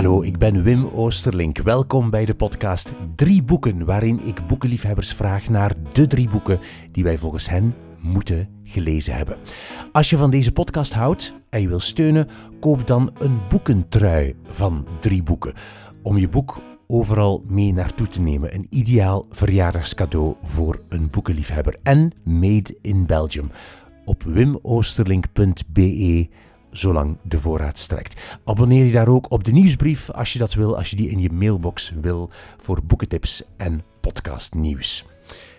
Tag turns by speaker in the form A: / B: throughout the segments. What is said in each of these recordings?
A: Hallo, ik ben Wim Oosterlink. Welkom bij de podcast Drie Boeken, waarin ik boekenliefhebbers vraag naar de drie boeken die wij volgens hen moeten gelezen hebben. Als je van deze podcast houdt en je wil steunen, koop dan een boekentrui van Drie Boeken. Om je boek overal mee naartoe te nemen. Een ideaal verjaardagscadeau voor een boekenliefhebber. En made in Belgium. Op wimoosterlink.be zolang de voorraad strekt. Abonneer je daar ook op de nieuwsbrief als je dat wil, als je die in je mailbox wil voor boekentips en podcastnieuws.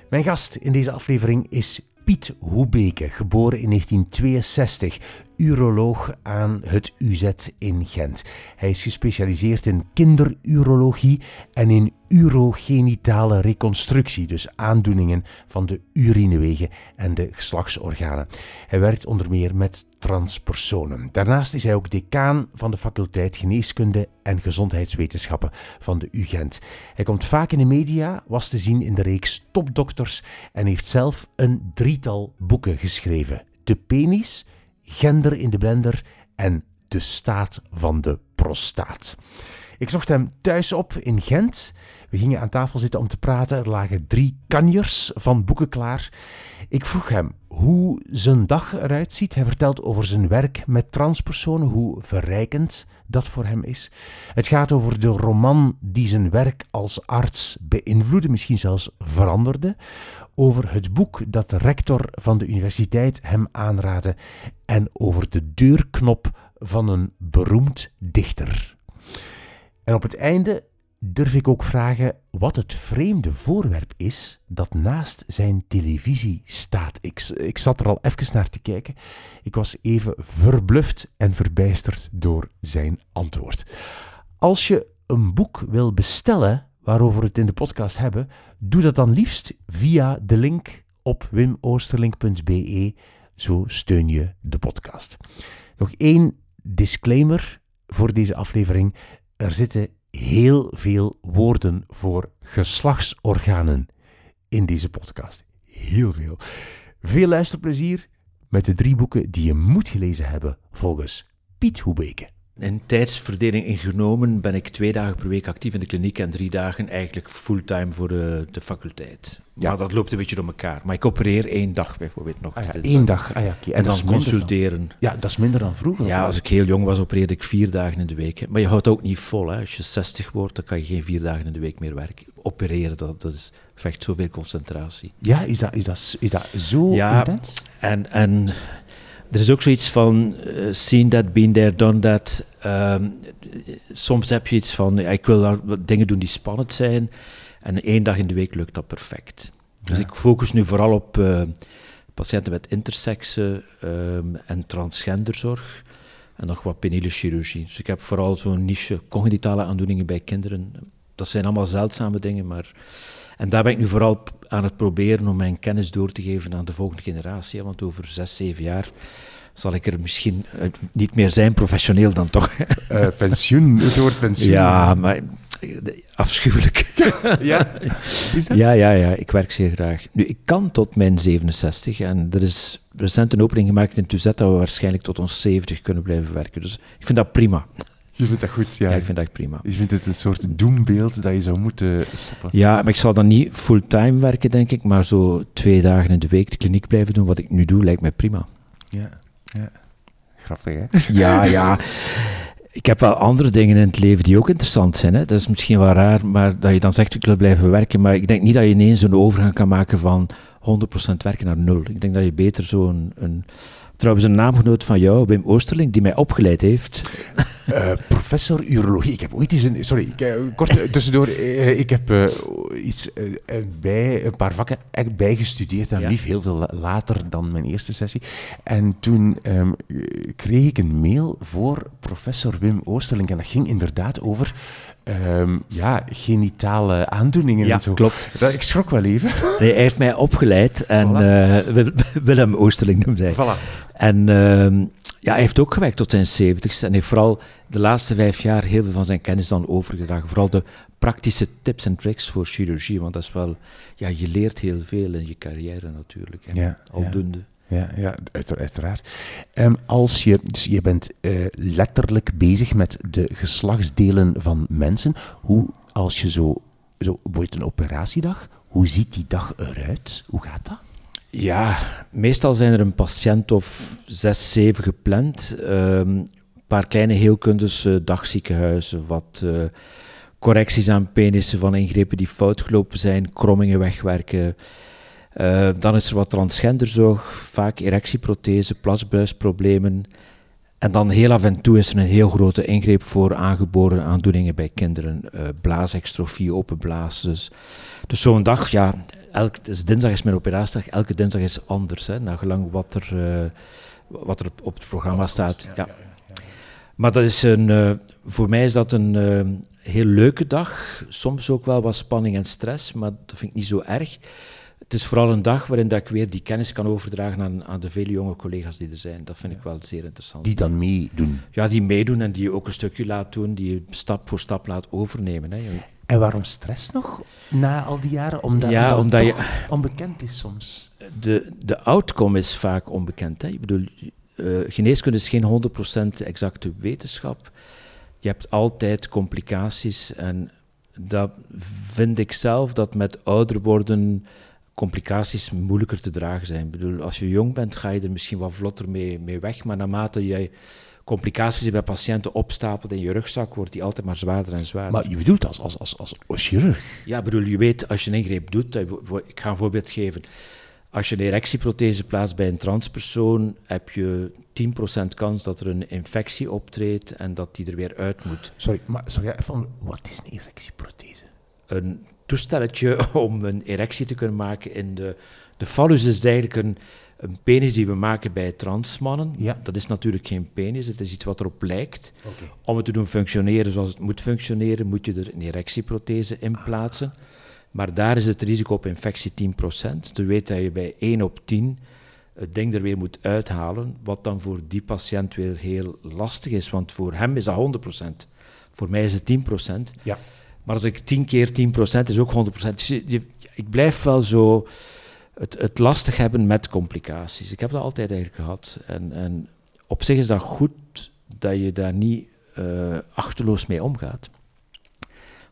A: Mijn gast in deze aflevering is Piet Hoebeke, geboren in 1962, uroloog aan het UZ in Gent. Hij is gespecialiseerd in kinderurologie en in urogenitale reconstructie, dus aandoeningen van de urinewegen en de geslachtsorganen. Hij werkt onder meer met transpersonen. Daarnaast is hij ook decaan van de faculteit Geneeskunde en Gezondheidswetenschappen van de UGent. Hij komt vaak in de media, was te zien in de reeks Topdokters en heeft zelf een drietal boeken geschreven. De penis, Gender in de blender en De staat van de prostaat. Ik zocht hem thuis op in Gent. We gingen aan tafel zitten om te praten. Er lagen drie kanjers van boeken klaar. Ik vroeg hem hoe zijn dag eruit ziet. Hij vertelt over zijn werk met transpersonen, hoe verrijkend dat voor hem is. Het gaat over de roman die zijn werk als arts beïnvloedde, misschien zelfs veranderde. Over het boek dat de rector van de universiteit hem aanraadde. En over de deurknop van een beroemd dichter. En op het einde durf ik ook vragen wat het vreemde voorwerp is dat naast zijn televisie staat. Ik, ik zat er al even naar te kijken. Ik was even verbluft en verbijsterd door zijn antwoord. Als je een boek wil bestellen waarover we het in de podcast hebben, doe dat dan liefst via de link op wimoosterlink.be. Zo steun je de podcast. Nog één disclaimer voor deze aflevering. Er zitten heel veel woorden voor geslachtsorganen in deze podcast. Heel veel. Veel luisterplezier met de drie boeken die je moet gelezen hebben volgens Piet Hoebeke.
B: In tijdsverdeling ingenomen ben ik twee dagen per week actief in de kliniek en drie dagen eigenlijk fulltime voor de, de faculteit. Ja. Maar dat loopt een beetje door elkaar. Maar ik opereer één dag bijvoorbeeld nog.
A: Ah ja, één dag. Ah ja,
B: En, en dan consulteren.
A: ja, dat is minder dan vroeger.
B: Ja, als ik heel jong was, opereerde ik vier dagen in de week. Maar je houdt ook niet vol. Hè. Als je 60 wordt, dan kan je geen vier dagen in de week meer werken. Opereren, dat, dat is, vecht zoveel concentratie.
A: Ja, is dat, is dat, is dat zo
B: ja,
A: intens?
B: En, en er is ook zoiets van uh, seen that, been there, done that. Um, soms heb je iets van, ik wil dingen doen die spannend zijn. En één dag in de week lukt dat perfect. Dus ja. ik focus nu vooral op uh, patiënten met intersexe um, en transgenderzorg. En nog wat peniele chirurgie. Dus ik heb vooral zo'n niche congenitale aandoeningen bij kinderen. Dat zijn allemaal zeldzame dingen, maar... En daar ben ik nu vooral aan het proberen om mijn kennis door te geven aan de volgende generatie. Want over zes, zeven jaar zal ik er misschien niet meer zijn, professioneel dan toch.
A: Uh, pensioen, het woord pensioen.
B: Ja, maar afschuwelijk.
A: ja?
B: Is dat? Ja, ja, ja, ik werk zeer graag. Nu, ik kan tot mijn 67 en er is recent een opening gemaakt in Tuzet dat we waarschijnlijk tot ons 70 kunnen blijven werken. Dus ik vind dat prima.
A: Je vindt dat goed, ja.
B: Ja, ik vind dat prima.
A: Je vindt het een soort doembeeld dat je zou moeten stoppen.
B: Ja, maar ik zal dan niet fulltime werken, denk ik, maar zo twee dagen in de week de kliniek blijven doen. Wat ik nu doe, lijkt mij prima.
A: Ja, ja. Grappig, hè?
B: Ja, ja. Ik heb wel andere dingen in het leven die ook interessant zijn. Hè. Dat is misschien wel raar, maar dat je dan zegt, ik wil blijven werken. Maar ik denk niet dat je ineens een overgang kan maken van 100% werken naar nul. Ik denk dat je beter zo'n... Een, trouwens, een naamgenoot van jou, Wim Oosterling, die mij opgeleid heeft.
A: Uh, professor urologie. Ik heb ooit eens een... Sorry, ik, uh, kort tussendoor. Uh, ik heb iets bij, een paar vakken echt bijgestudeerd. En ja. lief heel veel later dan mijn eerste sessie. En toen um, kreeg ik een mail voor professor Wim Oosterling. En dat ging inderdaad over... Um, ja, genitale aandoeningen
B: ja,
A: en zo.
B: klopt.
A: Dat, ik schrok wel even.
B: Nee, hij heeft mij opgeleid en voilà. uh, Willem Oosterling noemde hij.
A: Voilà.
B: En uh, ja, hij heeft ook gewerkt tot zijn zeventigste en heeft vooral de laatste vijf jaar heel veel van zijn kennis dan overgedragen. Vooral de praktische tips en tricks voor chirurgie, want dat is wel, ja, je leert heel veel in je carrière natuurlijk.
A: Ja,
B: Aldoende.
A: Ja. Ja, ja uiteraard. Um, als je, dus je bent uh, letterlijk bezig met de geslachtsdelen van mensen. Hoe, als je zo, zo wordt een operatiedag, hoe ziet die dag eruit? Hoe gaat dat?
B: Ja, meestal zijn er een patiënt of zes, zeven gepland. Een um, paar kleine heelkundes, uh, dagziekenhuizen, wat uh, correcties aan penissen van ingrepen die fout gelopen zijn, krommingen wegwerken. Uh, dan is er wat transgenderzorg, vaak erectieprothese, plasbuisproblemen. En dan heel af en toe is er een heel grote ingreep voor aangeboren aandoeningen bij kinderen. Uh, blaasestrofie, open blaas. Dus, dus zo'n dag, ja, elk, dus dinsdag is mijn operatiedag, elke dinsdag is anders, hè, naar gelang wat er, uh, wat er op het programma staat. Ja. Maar dat is een, voor mij is dat een heel leuke dag. Soms ook wel wat spanning en stress, maar dat vind ik niet zo erg het is vooral een dag waarin dat ik weer die kennis kan overdragen aan, aan de vele jonge collega's die er zijn. Dat vind ik wel zeer interessant.
A: Die dan meedoen?
B: Ja, die meedoen en die je ook een stukje laat doen, die je stap voor stap laat overnemen. Hè.
A: En waarom stress nog na al die jaren? Omdat, ja, omdat, omdat je, onbekend is soms.
B: De, de outcome is vaak onbekend. Hè. Ik bedoel, uh, geneeskunde is geen 100% exacte wetenschap. Je hebt altijd complicaties en dat vind ik zelf dat met ouder worden complicaties moeilijker te dragen zijn. Ik bedoel, als je jong bent, ga je er misschien wat vlotter mee, mee weg, maar naarmate jij complicaties bij patiënten opstapelt in je rugzak, wordt die altijd maar zwaarder en zwaarder.
A: Maar je bedoelt als, als, als, als, als chirurg?
B: Ja, bedoel, je weet, als je een ingreep doet, ik ga een voorbeeld geven. Als je een erectieprothese plaatst bij een transpersoon, heb je 10% kans dat er een infectie optreedt en dat die er weer uit moet.
A: Sorry, maar jij even, wat is een erectieprothese?
B: Een toestelletje om een erectie te kunnen maken in de... De fallus is eigenlijk een, een penis die we maken bij transmannen. Ja. Dat is natuurlijk geen penis, het is iets wat erop lijkt. Okay. Om het te doen functioneren zoals het moet functioneren, moet je er een erectieprothese in plaatsen. Maar daar is het risico op infectie 10%. Dus weet dat je bij 1 op 10 het ding er weer moet uithalen, wat dan voor die patiënt weer heel lastig is, want voor hem is dat 100%. Voor mij is het 10%. Ja. Maar als ik 10 keer 10% is ook 100%. Dus je, ik blijf wel zo het, het, lastig hebben met complicaties. Ik heb dat altijd eigenlijk gehad. En, en op zich is dat goed dat je daar niet uh, achterloos mee omgaat.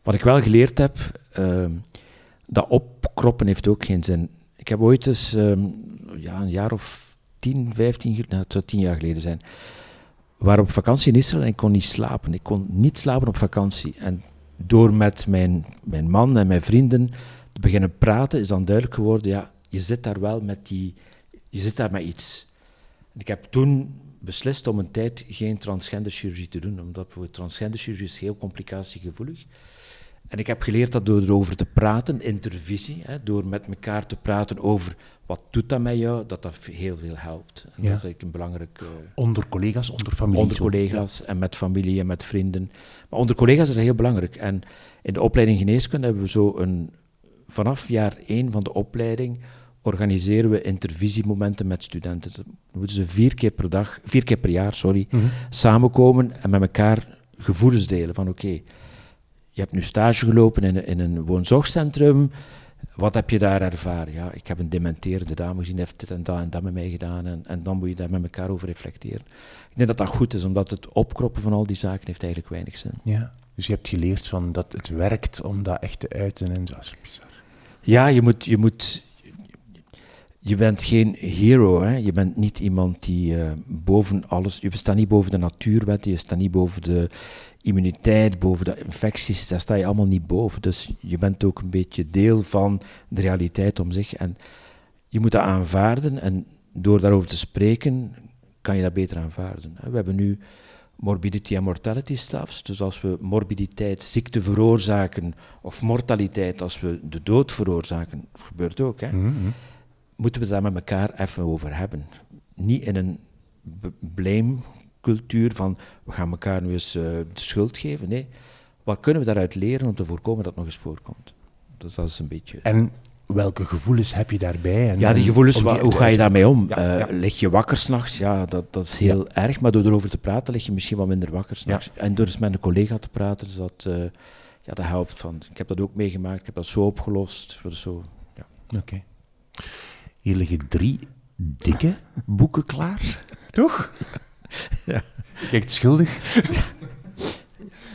B: Wat ik wel geleerd heb, uh, dat opkroppen heeft ook geen zin. Ik heb ooit eens, um, ja, een jaar of 10, 15, nou, het zou 10 jaar geleden zijn, waren op vakantie in Israël en ik kon niet slapen. Ik kon niet slapen op vakantie. En door met mijn, mijn man en mijn vrienden te beginnen praten, is dan duidelijk geworden, ja, je zit daar wel met die, je zit daar met iets. ik heb toen beslist om een tijd geen transgenderchirurgie te doen, omdat voor transgenderchirurgie is heel complicatiegevoelig. En ik heb geleerd dat door erover te praten, intervisie, hè, door met elkaar te praten over wat doet dat met jou, dat dat heel veel helpt. En Dat is eigenlijk een belangrijk... Uh,
A: onder collega's, onder familie?
B: Onder collega's en met familie en met vrienden. Maar onder collega's is dat heel belangrijk. En in de opleiding geneeskunde hebben we zo een... Vanaf jaar één van de opleiding organiseren we intervisiemomenten met studenten. Dan moeten ze vier keer per dag, vier keer per jaar, sorry, mhm. samenkomen en met elkaar gevoelens delen van oké, je hebt nu stage gelopen in, in een woonzorgcentrum, wat heb je daar ervaren? Ja, ik heb een dementerende dame gezien, heeft dit en dat en dat met mij gedaan. En, en dan moet je daar met elkaar over reflecteren. Ik denk dat dat goed is, omdat het opkroppen van al die zaken heeft eigenlijk weinig zin.
A: Ja, dus je hebt geleerd van dat het werkt om dat echt te uiten en zo.
B: Ja, je moet, je moet... Je bent geen hero, hè? je bent niet iemand die uh, boven alles... Je staat niet boven de natuurwetten, je staat niet boven de immuniteit, boven de infecties, daar sta je allemaal niet boven. Dus je bent ook een beetje deel van de realiteit om zich. En je moet dat aanvaarden en door daarover te spreken, kan je dat beter aanvaarden. We hebben nu morbidity en mortality staffs. Dus als we morbiditeit, ziekte veroorzaken, of mortaliteit, als we de dood veroorzaken, dat gebeurt ook, hè, mhm. Moeten we daar met elkaar even over hebben. Niet in een blame cultuur van we gaan elkaar nu eens uh, de schuld geven. Nee, wat kunnen we daaruit leren om te voorkomen dat het nog eens voorkomt? Dus dat is een beetje...
A: En welke gevoelens heb je daarbij? En
B: ja, die gevoelens, hoe ga je daarmee om? Ja, uh, Lig je wakker s'nachts? Ja, dat, dat is heel erg, maar door erover te praten lig je misschien wat minder wakker s'nachts. En door eens met een collega te praten, dus dat, uh, ja, dat helpt. Van. Ik heb dat ook meegemaakt, ik heb dat zo opgelost. Zo,
A: ja. Oké. Hier liggen drie dikke boeken klaar, toch?
B: Ja.
A: Kijkt schuldig.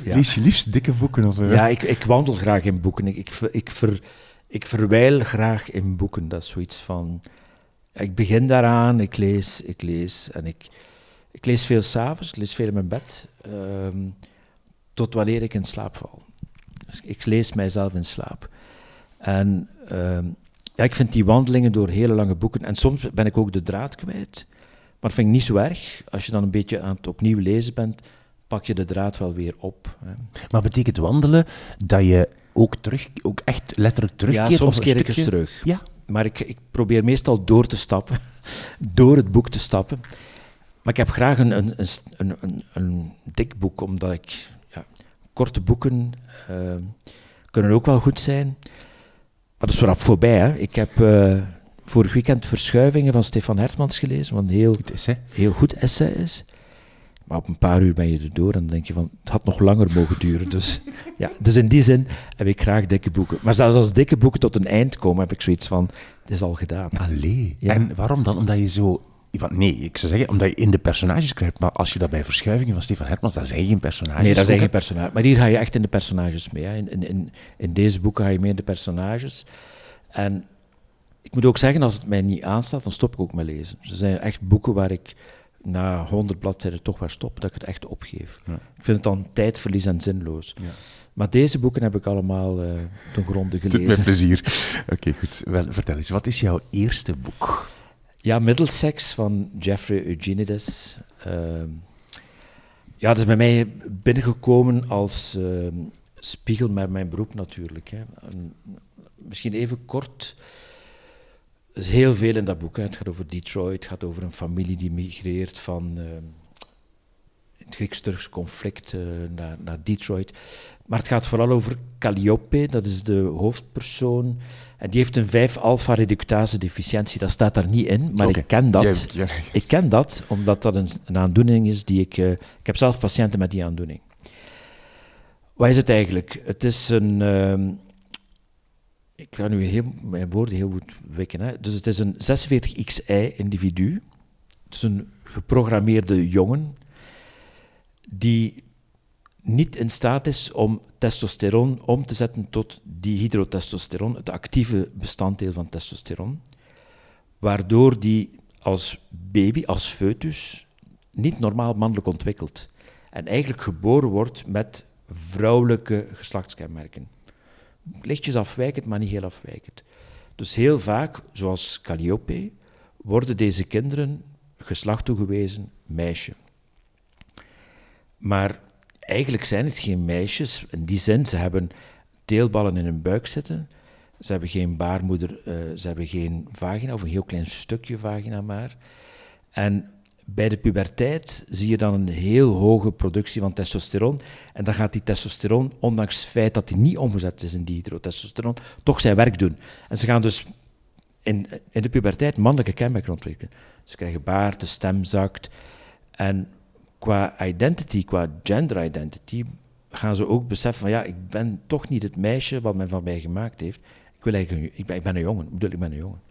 B: Ja.
A: Lees je liefst dikke boeken? Of?
B: Ja, ik, ik wandel graag in boeken. Ik, ik, ver, ik verwijl graag in boeken. Dat is zoiets van... Ik begin daaraan, ik lees, ik lees. En ik, ik lees veel s'avonds, ik lees veel in mijn bed. ehm, tot wanneer ik in slaap val. Dus ik lees mijzelf in slaap. En ehm, ja, ik vind die wandelingen door hele lange boeken... En soms ben ik ook de draad kwijt. Maar dat vind ik niet zo erg. Als je dan een beetje aan het opnieuw lezen bent, pak je de draad wel weer op. Hè.
A: Maar betekent wandelen dat je ook, terug, ook echt letterlijk terugkeert?
B: Ja, soms
A: of
B: keer ik eens terug.
A: Ja,
B: Maar ik, ik probeer meestal door te stappen, door het boek te stappen. Maar ik heb graag een, een, een, een, een dik boek, omdat ik... Ja, korte boeken eh, kunnen ook wel goed zijn. Maar dat is vooral voorbij. Hè. Ik heb eh, vorig weekend Verschuivingen van Stefan Hertmans gelezen, wat een heel,
A: goed hè?
B: heel goed essay is. Maar op een paar uur ben je er door en dan denk je van, het had nog langer mogen duren. Dus, ja, dus in die zin heb ik graag dikke boeken. Maar zelfs als dikke boeken tot een eind komen, heb ik zoiets van, het is al gedaan.
A: Allee.
B: Ja.
A: En waarom dan? Omdat je zo... Nee, ik zou zeggen, omdat je in de personages kruipt. Maar als je dat bij verschuivingen van Stefan Hermans, daar zijn geen personages.
B: Nee,
A: ook,
B: zijn geen personages. Maar hier ga je echt in de personages mee. Hè. In, in, in, in deze boeken ga je mee in de personages. En ik moet ook zeggen, als het mij niet aanstaat, dan stop ik ook met lezen. Er zijn echt boeken waar ik na honderd bladzijden toch waar stop, dat ik het echt opgeef.
A: Ja.
B: Ik vind het dan tijdverlies en zinloos.
A: Ja.
B: Maar deze boeken heb ik allemaal eh ten gronde
A: Doet
B: gelezen.
A: met plezier. Oké, goed. Wel, vertel eens, wat is jouw eerste boek?
B: Ja, Middlesex van Jeffrey Eugenides. Ehm, ja, dat is bij mij binnengekomen als ehm, spiegel met mijn beroep natuurlijk. Hè. En misschien even kort. Er is heel veel in dat boek. Het gaat over Detroit, het gaat over een familie die migreert van ehm, het Grieks-Turks conflict eh, naar, naar Detroit. Maar het gaat vooral over Calliope, dat is de hoofdpersoon. En die heeft een 5 alpha reductase deficiëntie. Dat staat daar niet in, maar ik ken dat. Ik ken dat, omdat dat een, een aandoening is die ik... eh, ik heb zelf patiënten met die aandoening. Wat is het eigenlijk? Het is een... ehm, ik ga nu heel, mijn woorden heel goed wikken. Hè. Dus het is een 46XI-individu. Het is een geprogrammeerde jongen die niet in staat is om testosteron om te zetten tot dihydrotestosteron, het actieve bestanddeel van testosteron, waardoor die als baby, als foetus, niet normaal mannelijk ontwikkelt. En eigenlijk geboren wordt met vrouwelijke geslachtskenmerken. Lichtjes afwijkend, maar niet heel afwijkend. Dus heel vaak, zoals Calliope, worden deze kinderen geslacht toegewezen meisje. Maar eigenlijk zijn het geen meisjes. In die zin, ze hebben teelballen in hun buik zitten. Ze hebben geen baarmoeder, eh, ze hebben geen vagina, of een heel klein stukje vagina maar. En bij de puberteit zie je dan een heel hoge productie van testosteron. En dan gaat die testosteron, ondanks het feit dat die niet omgezet is in dihydrotestosteron, toch zijn werk doen. En ze gaan dus in, in de puberteit mannelijke kenmerken ontwikkelen. Ze krijgen baard, de stem zakt. En qua identity, qua gender identity, gaan ze ook beseffen van ja, ik ben toch niet het meisje wat men van mij gemaakt heeft. Ik, wil eigenlijk een, ik, ben, een jongen, ik bedoel, ik ben een jongen.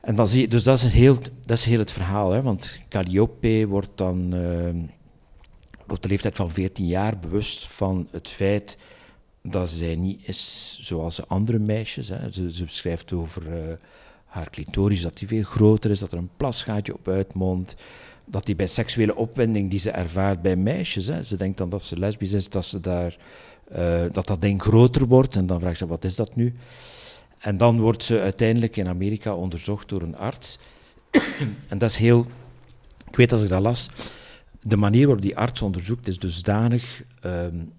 B: En dan zie je, dus dat is, heel, dat is heel het verhaal, hè, want Calliope wordt dan uh, op de leeftijd van 14 jaar bewust van het feit dat zij niet is zoals de andere meisjes. Hè. Ze, ze beschrijft over uh, haar clitoris dat die veel groter is, dat er een plasgaatje op uitmondt, dat die bij seksuele opwinding die ze ervaart bij meisjes, hè, ze denkt dan dat ze lesbisch is, dat, ze daar, uh, dat dat ding groter wordt en dan vraagt ze wat is dat nu? En dan wordt ze uiteindelijk in Amerika onderzocht door een arts. en dat is heel, ik weet als ik dat las, de manier waarop die arts onderzoekt is dusdanig um,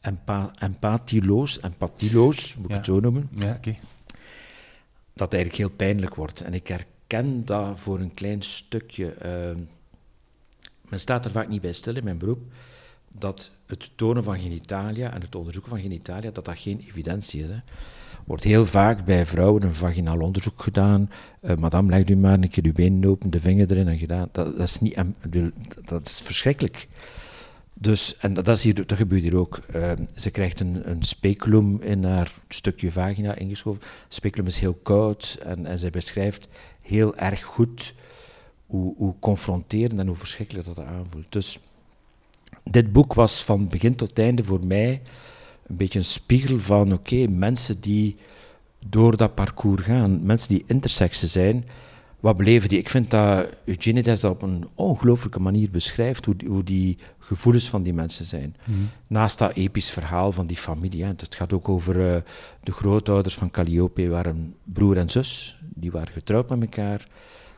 B: empa empathieloos, empathieloos, moet ik
A: Ja.
B: het zo noemen,
A: Ja, oké.
B: dat het eigenlijk heel pijnlijk wordt. En ik herken dat voor een klein stukje. Uh, men staat er vaak niet bij stil in mijn beroep, dat het tonen van genitalia en het onderzoeken van genitalia, dat dat geen evidentie is. Hè. wordt heel vaak bij vrouwen een vaginaal onderzoek gedaan. Uh, madame, leg u maar een keer uw benen open, de vinger erin en gedaan. Dat, dat is, niet, dat is verschrikkelijk. Dus, en dat, is hier, dat gebeurt hier ook. Uh, ze krijgt een, een speculum in haar stukje vagina ingeschoven. Speculum is heel koud en, en zij beschrijft heel erg goed hoe, hoe confronterend en hoe verschrikkelijk dat aanvoelt. Dus dit boek was van begin tot einde voor mij een beetje een spiegel van, oké, mensen die door dat parcours gaan, mensen die intersexen zijn, wat beleven die? Ik vind dat Eugenides dat op een ongelooflijke manier beschrijft, hoe die, hoe die gevoelens van die mensen zijn. Mhm. Naast dat episch verhaal van die familie. Hè. Het gaat ook over uh, de grootouders van Calliope, waren broer en zus, die waren getrouwd met elkaar.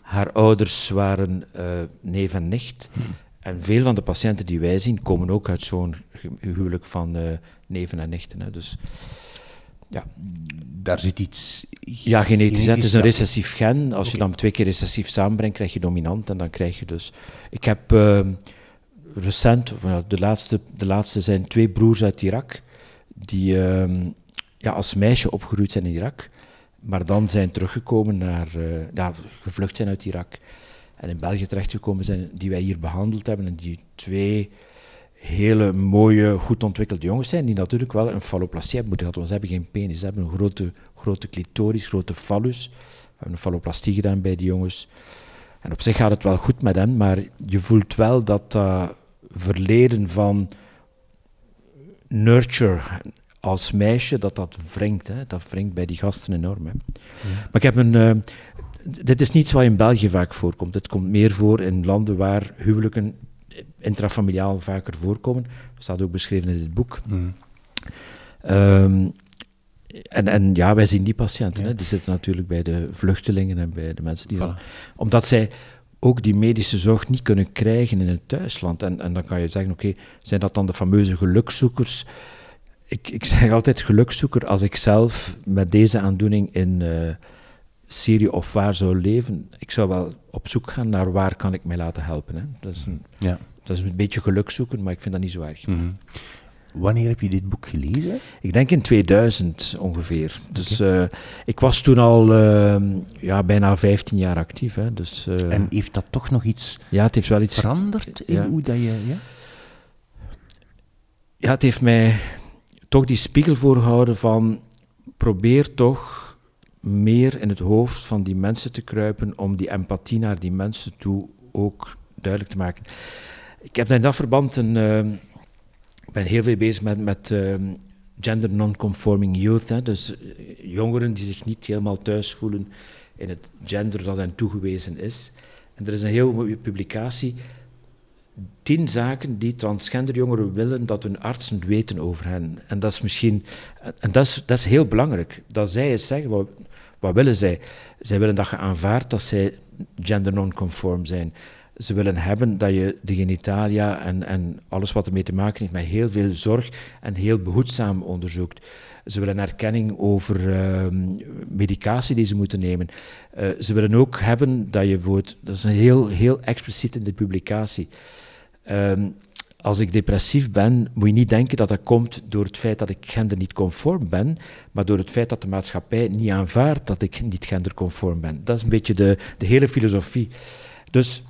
B: Haar ouders waren uh, neef en nicht. Mhm. En veel van de patiënten die wij zien, komen ook uit zo'n huwelijk van uh, neven en nichten. Hè. Dus
A: ja. Daar zit iets.
B: Ja, genetisch. Het is een recessief gen. Als je dan twee keer recessief samenbrengt, krijg je dominant. En dan krijg je dus. Ik heb uh, recent, de laatste, de laatste zijn twee broers uit Irak. Die uh, ja, als meisje opgegroeid zijn in Irak. Maar dan zijn teruggekomen naar. Ja, gevlucht zijn uit Irak. En in België terechtgekomen zijn, die wij hier behandeld hebben. En die twee hele mooie, goed ontwikkelde jongens zijn, die natuurlijk wel een falloplastie hebben moeten gehad, want ze hebben geen penis. Ze hebben een grote, grote clitoris, grote fallus. We hebben een falloplastie gedaan bij die jongens. En op zich gaat het wel goed met hen, maar je voelt wel dat verleden van nurture als meisje, dat dat wringt. Hè. Dat wringt bij die gasten enorm. Hè. Maar ik heb een... Uh, dit is niets wat in België vaak voorkomt. Het komt meer voor in landen waar huwelijken intrafamiliaal vaker voorkomen. Dat staat ook beschreven in dit boek. Mm. Ehm, en, en ja, wij zien die patiënten. Hè, die zitten natuurlijk bij de vluchtelingen en bij de mensen die... omdat zij ook die medische zorg niet kunnen krijgen in het thuisland. En, en dan kan je zeggen, oké, zijn dat dan de fameuze gelukzoekers? Ik, ik zeg altijd gelukzoeker als ik zelf met deze aandoening in... Uh, Syrië of waar zou leven, ik zou wel op zoek gaan naar waar kan ik mij laten helpen. Hè. Dat, is een, ja. dat is een beetje geluk zoeken, maar ik vind dat niet zo erg. Mhm.
A: Wanneer heb je dit boek gelezen?
B: Ik denk in 2000 ongeveer. Dus uh, ik was toen al uh, ja, bijna 15 jaar actief. Hè. Dus,
A: uh, en heeft dat toch nog iets,
B: ja, het heeft wel iets
A: veranderd in ja. hoe dat je... Ja?
B: ja, het heeft mij toch die spiegel voorgehouden van probeer toch meer in het hoofd van die mensen te kruipen om die empathie naar die mensen toe ook duidelijk te maken. Ik heb in dat verband een. Uh, ik ben heel veel bezig met, met uh, gender non-conforming youth. Dus eh, jongeren die zich niet helemaal thuis voelen in het gender dat hen toegewezen is. En er is een heel mooie publicatie. Tien zaken die transgender jongeren willen dat hun artsen weten over hen. En dat is misschien. En dat is, dat is heel belangrijk. Dat zij eens zeggen. Wat willen zij? Zij willen dat je aanvaardt dat zij gender non-conform zijn. Ze willen hebben dat je de genitalia en, en alles wat ermee te maken heeft met heel veel zorg en heel behoedzaam onderzoekt. Ze willen erkenning over uh, medicatie die ze moeten nemen. Uh, ze willen ook hebben dat je dat is een heel, heel expliciet in de publicatie. Uh, als ik depressief ben, moet je niet denken dat dat komt door het feit dat ik gender niet conform ben, maar door het feit dat de maatschappij niet aanvaardt dat ik niet genderconform ben. Dat is een beetje de, de hele filosofie. Dus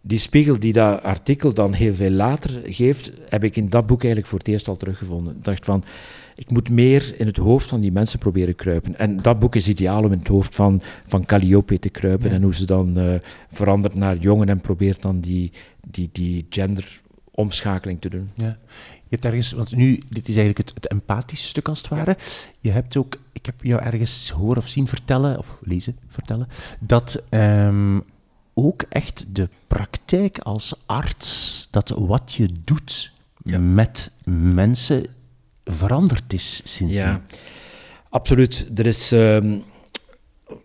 B: die spiegel die dat artikel dan heel veel later geeft, heb ik in dat boek eigenlijk voor het eerst al teruggevonden. Ik dacht van, ik moet meer in het hoofd van die mensen proberen kruipen. En dat boek is ideaal om in het hoofd van, van Calliope te kruipen en hoe ze dan uh, verandert naar jongen en probeert dan die, die, die gender omschakeling te doen.
A: Ja. Je hebt ergens, want nu, dit is eigenlijk het, het empathische stuk als het ware. Je hebt ook, ik heb jou ergens horen of zien vertellen, of lezen vertellen, dat um, ook echt de praktijk als arts, dat wat je doet met mensen veranderd is sinds. Ja,
B: absoluut. Er is um,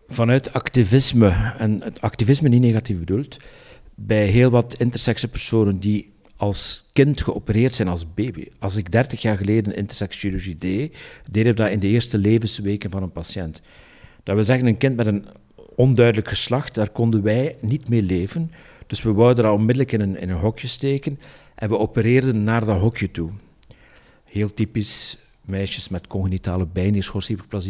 B: vanuit activisme, en het activisme niet negatief bedoeld, bij heel wat intersexe personen die als kind geopereerd zijn als baby. Als ik 30 jaar geleden intersexchirurgie deed, deed ik dat in de eerste levensweken van een patiënt. Dat wil zeggen, een kind met een onduidelijk geslacht, daar konden wij niet mee leven. Dus we wouden dat onmiddellijk in een, in een hokje steken en we opereerden naar dat hokje toe. Heel typisch, meisjes met congenitale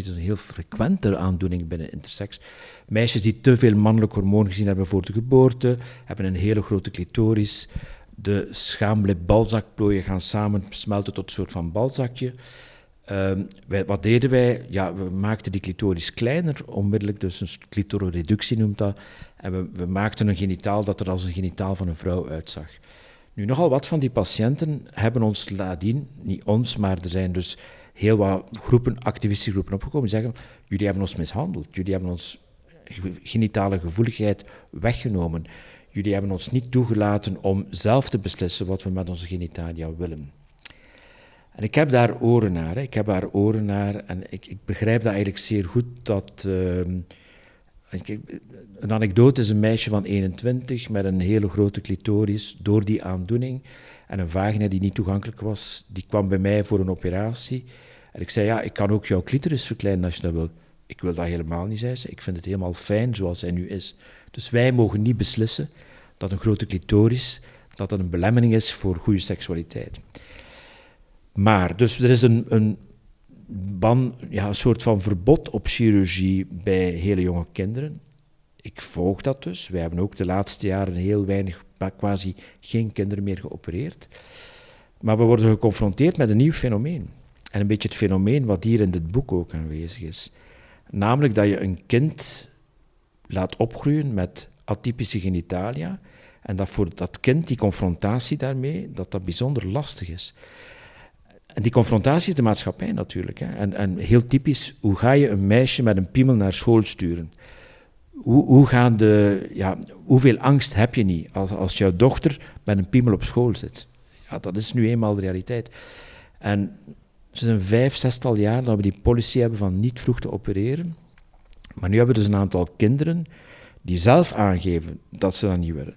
B: dat is een heel frequente aandoening binnen intersex. Meisjes die te veel mannelijk hormoon gezien hebben voor de geboorte, hebben een hele grote clitoris, de schaamlip balzakplooien gaan samen smelten tot een soort van balzakje. Ehm, wat deden wij? Ja, we maakten die clitoris kleiner, onmiddellijk, dus een clitororeductie noemt dat. En we, we maakten een genitaal dat er als een genitaal van een vrouw uitzag. Nu, nogal wat van die patiënten hebben ons nadien, niet ons, maar er zijn dus heel wat groepen, activistische groepen opgekomen, die zeggen, jullie hebben ons mishandeld, jullie hebben ons genitale gevoeligheid weggenomen. Jullie hebben ons niet toegelaten om zelf te beslissen wat we met onze genitalia willen. En ik heb daar oren naar. Ik heb daar oren naar en ik, ik begrijp dat eigenlijk zeer goed. Dat, uh, een anekdote is een meisje van 21 met een hele grote clitoris door die aandoening en een vagina die niet toegankelijk was. Die kwam bij mij voor een operatie. En ik zei, ja, ik kan ook jouw clitoris verkleinen als je dat wil. Ik wil dat helemaal niet, zei ze. Ik vind het helemaal fijn zoals hij nu is. Dus wij mogen niet beslissen dat een grote clitoris dat dat een belemmering is voor goede seksualiteit. Maar, dus er is een, een ban, ja, een soort van verbod op chirurgie bij hele jonge kinderen. Ik volg dat dus. Wij hebben ook de laatste jaren heel weinig, quasi geen kinderen meer geopereerd. Maar we worden geconfronteerd met een nieuw fenomeen. En een beetje het fenomeen wat hier in dit boek ook aanwezig is. Namelijk dat je een kind laat opgroeien met atypische genitalia. En dat voor dat kind die confrontatie daarmee, dat dat bijzonder lastig is. En die confrontatie is de maatschappij natuurlijk. Hè. En, en heel typisch, hoe ga je een meisje met een piemel naar school sturen? Hoe, hoe gaan de, ja, hoeveel angst heb je niet als, als jouw dochter met een piemel op school zit? Ja, dat is nu eenmaal de realiteit. En het is een vijf, zestal jaar dat we die policy hebben van niet vroeg te opereren. Maar nu hebben we dus een aantal kinderen die zelf aangeven dat ze dat niet willen.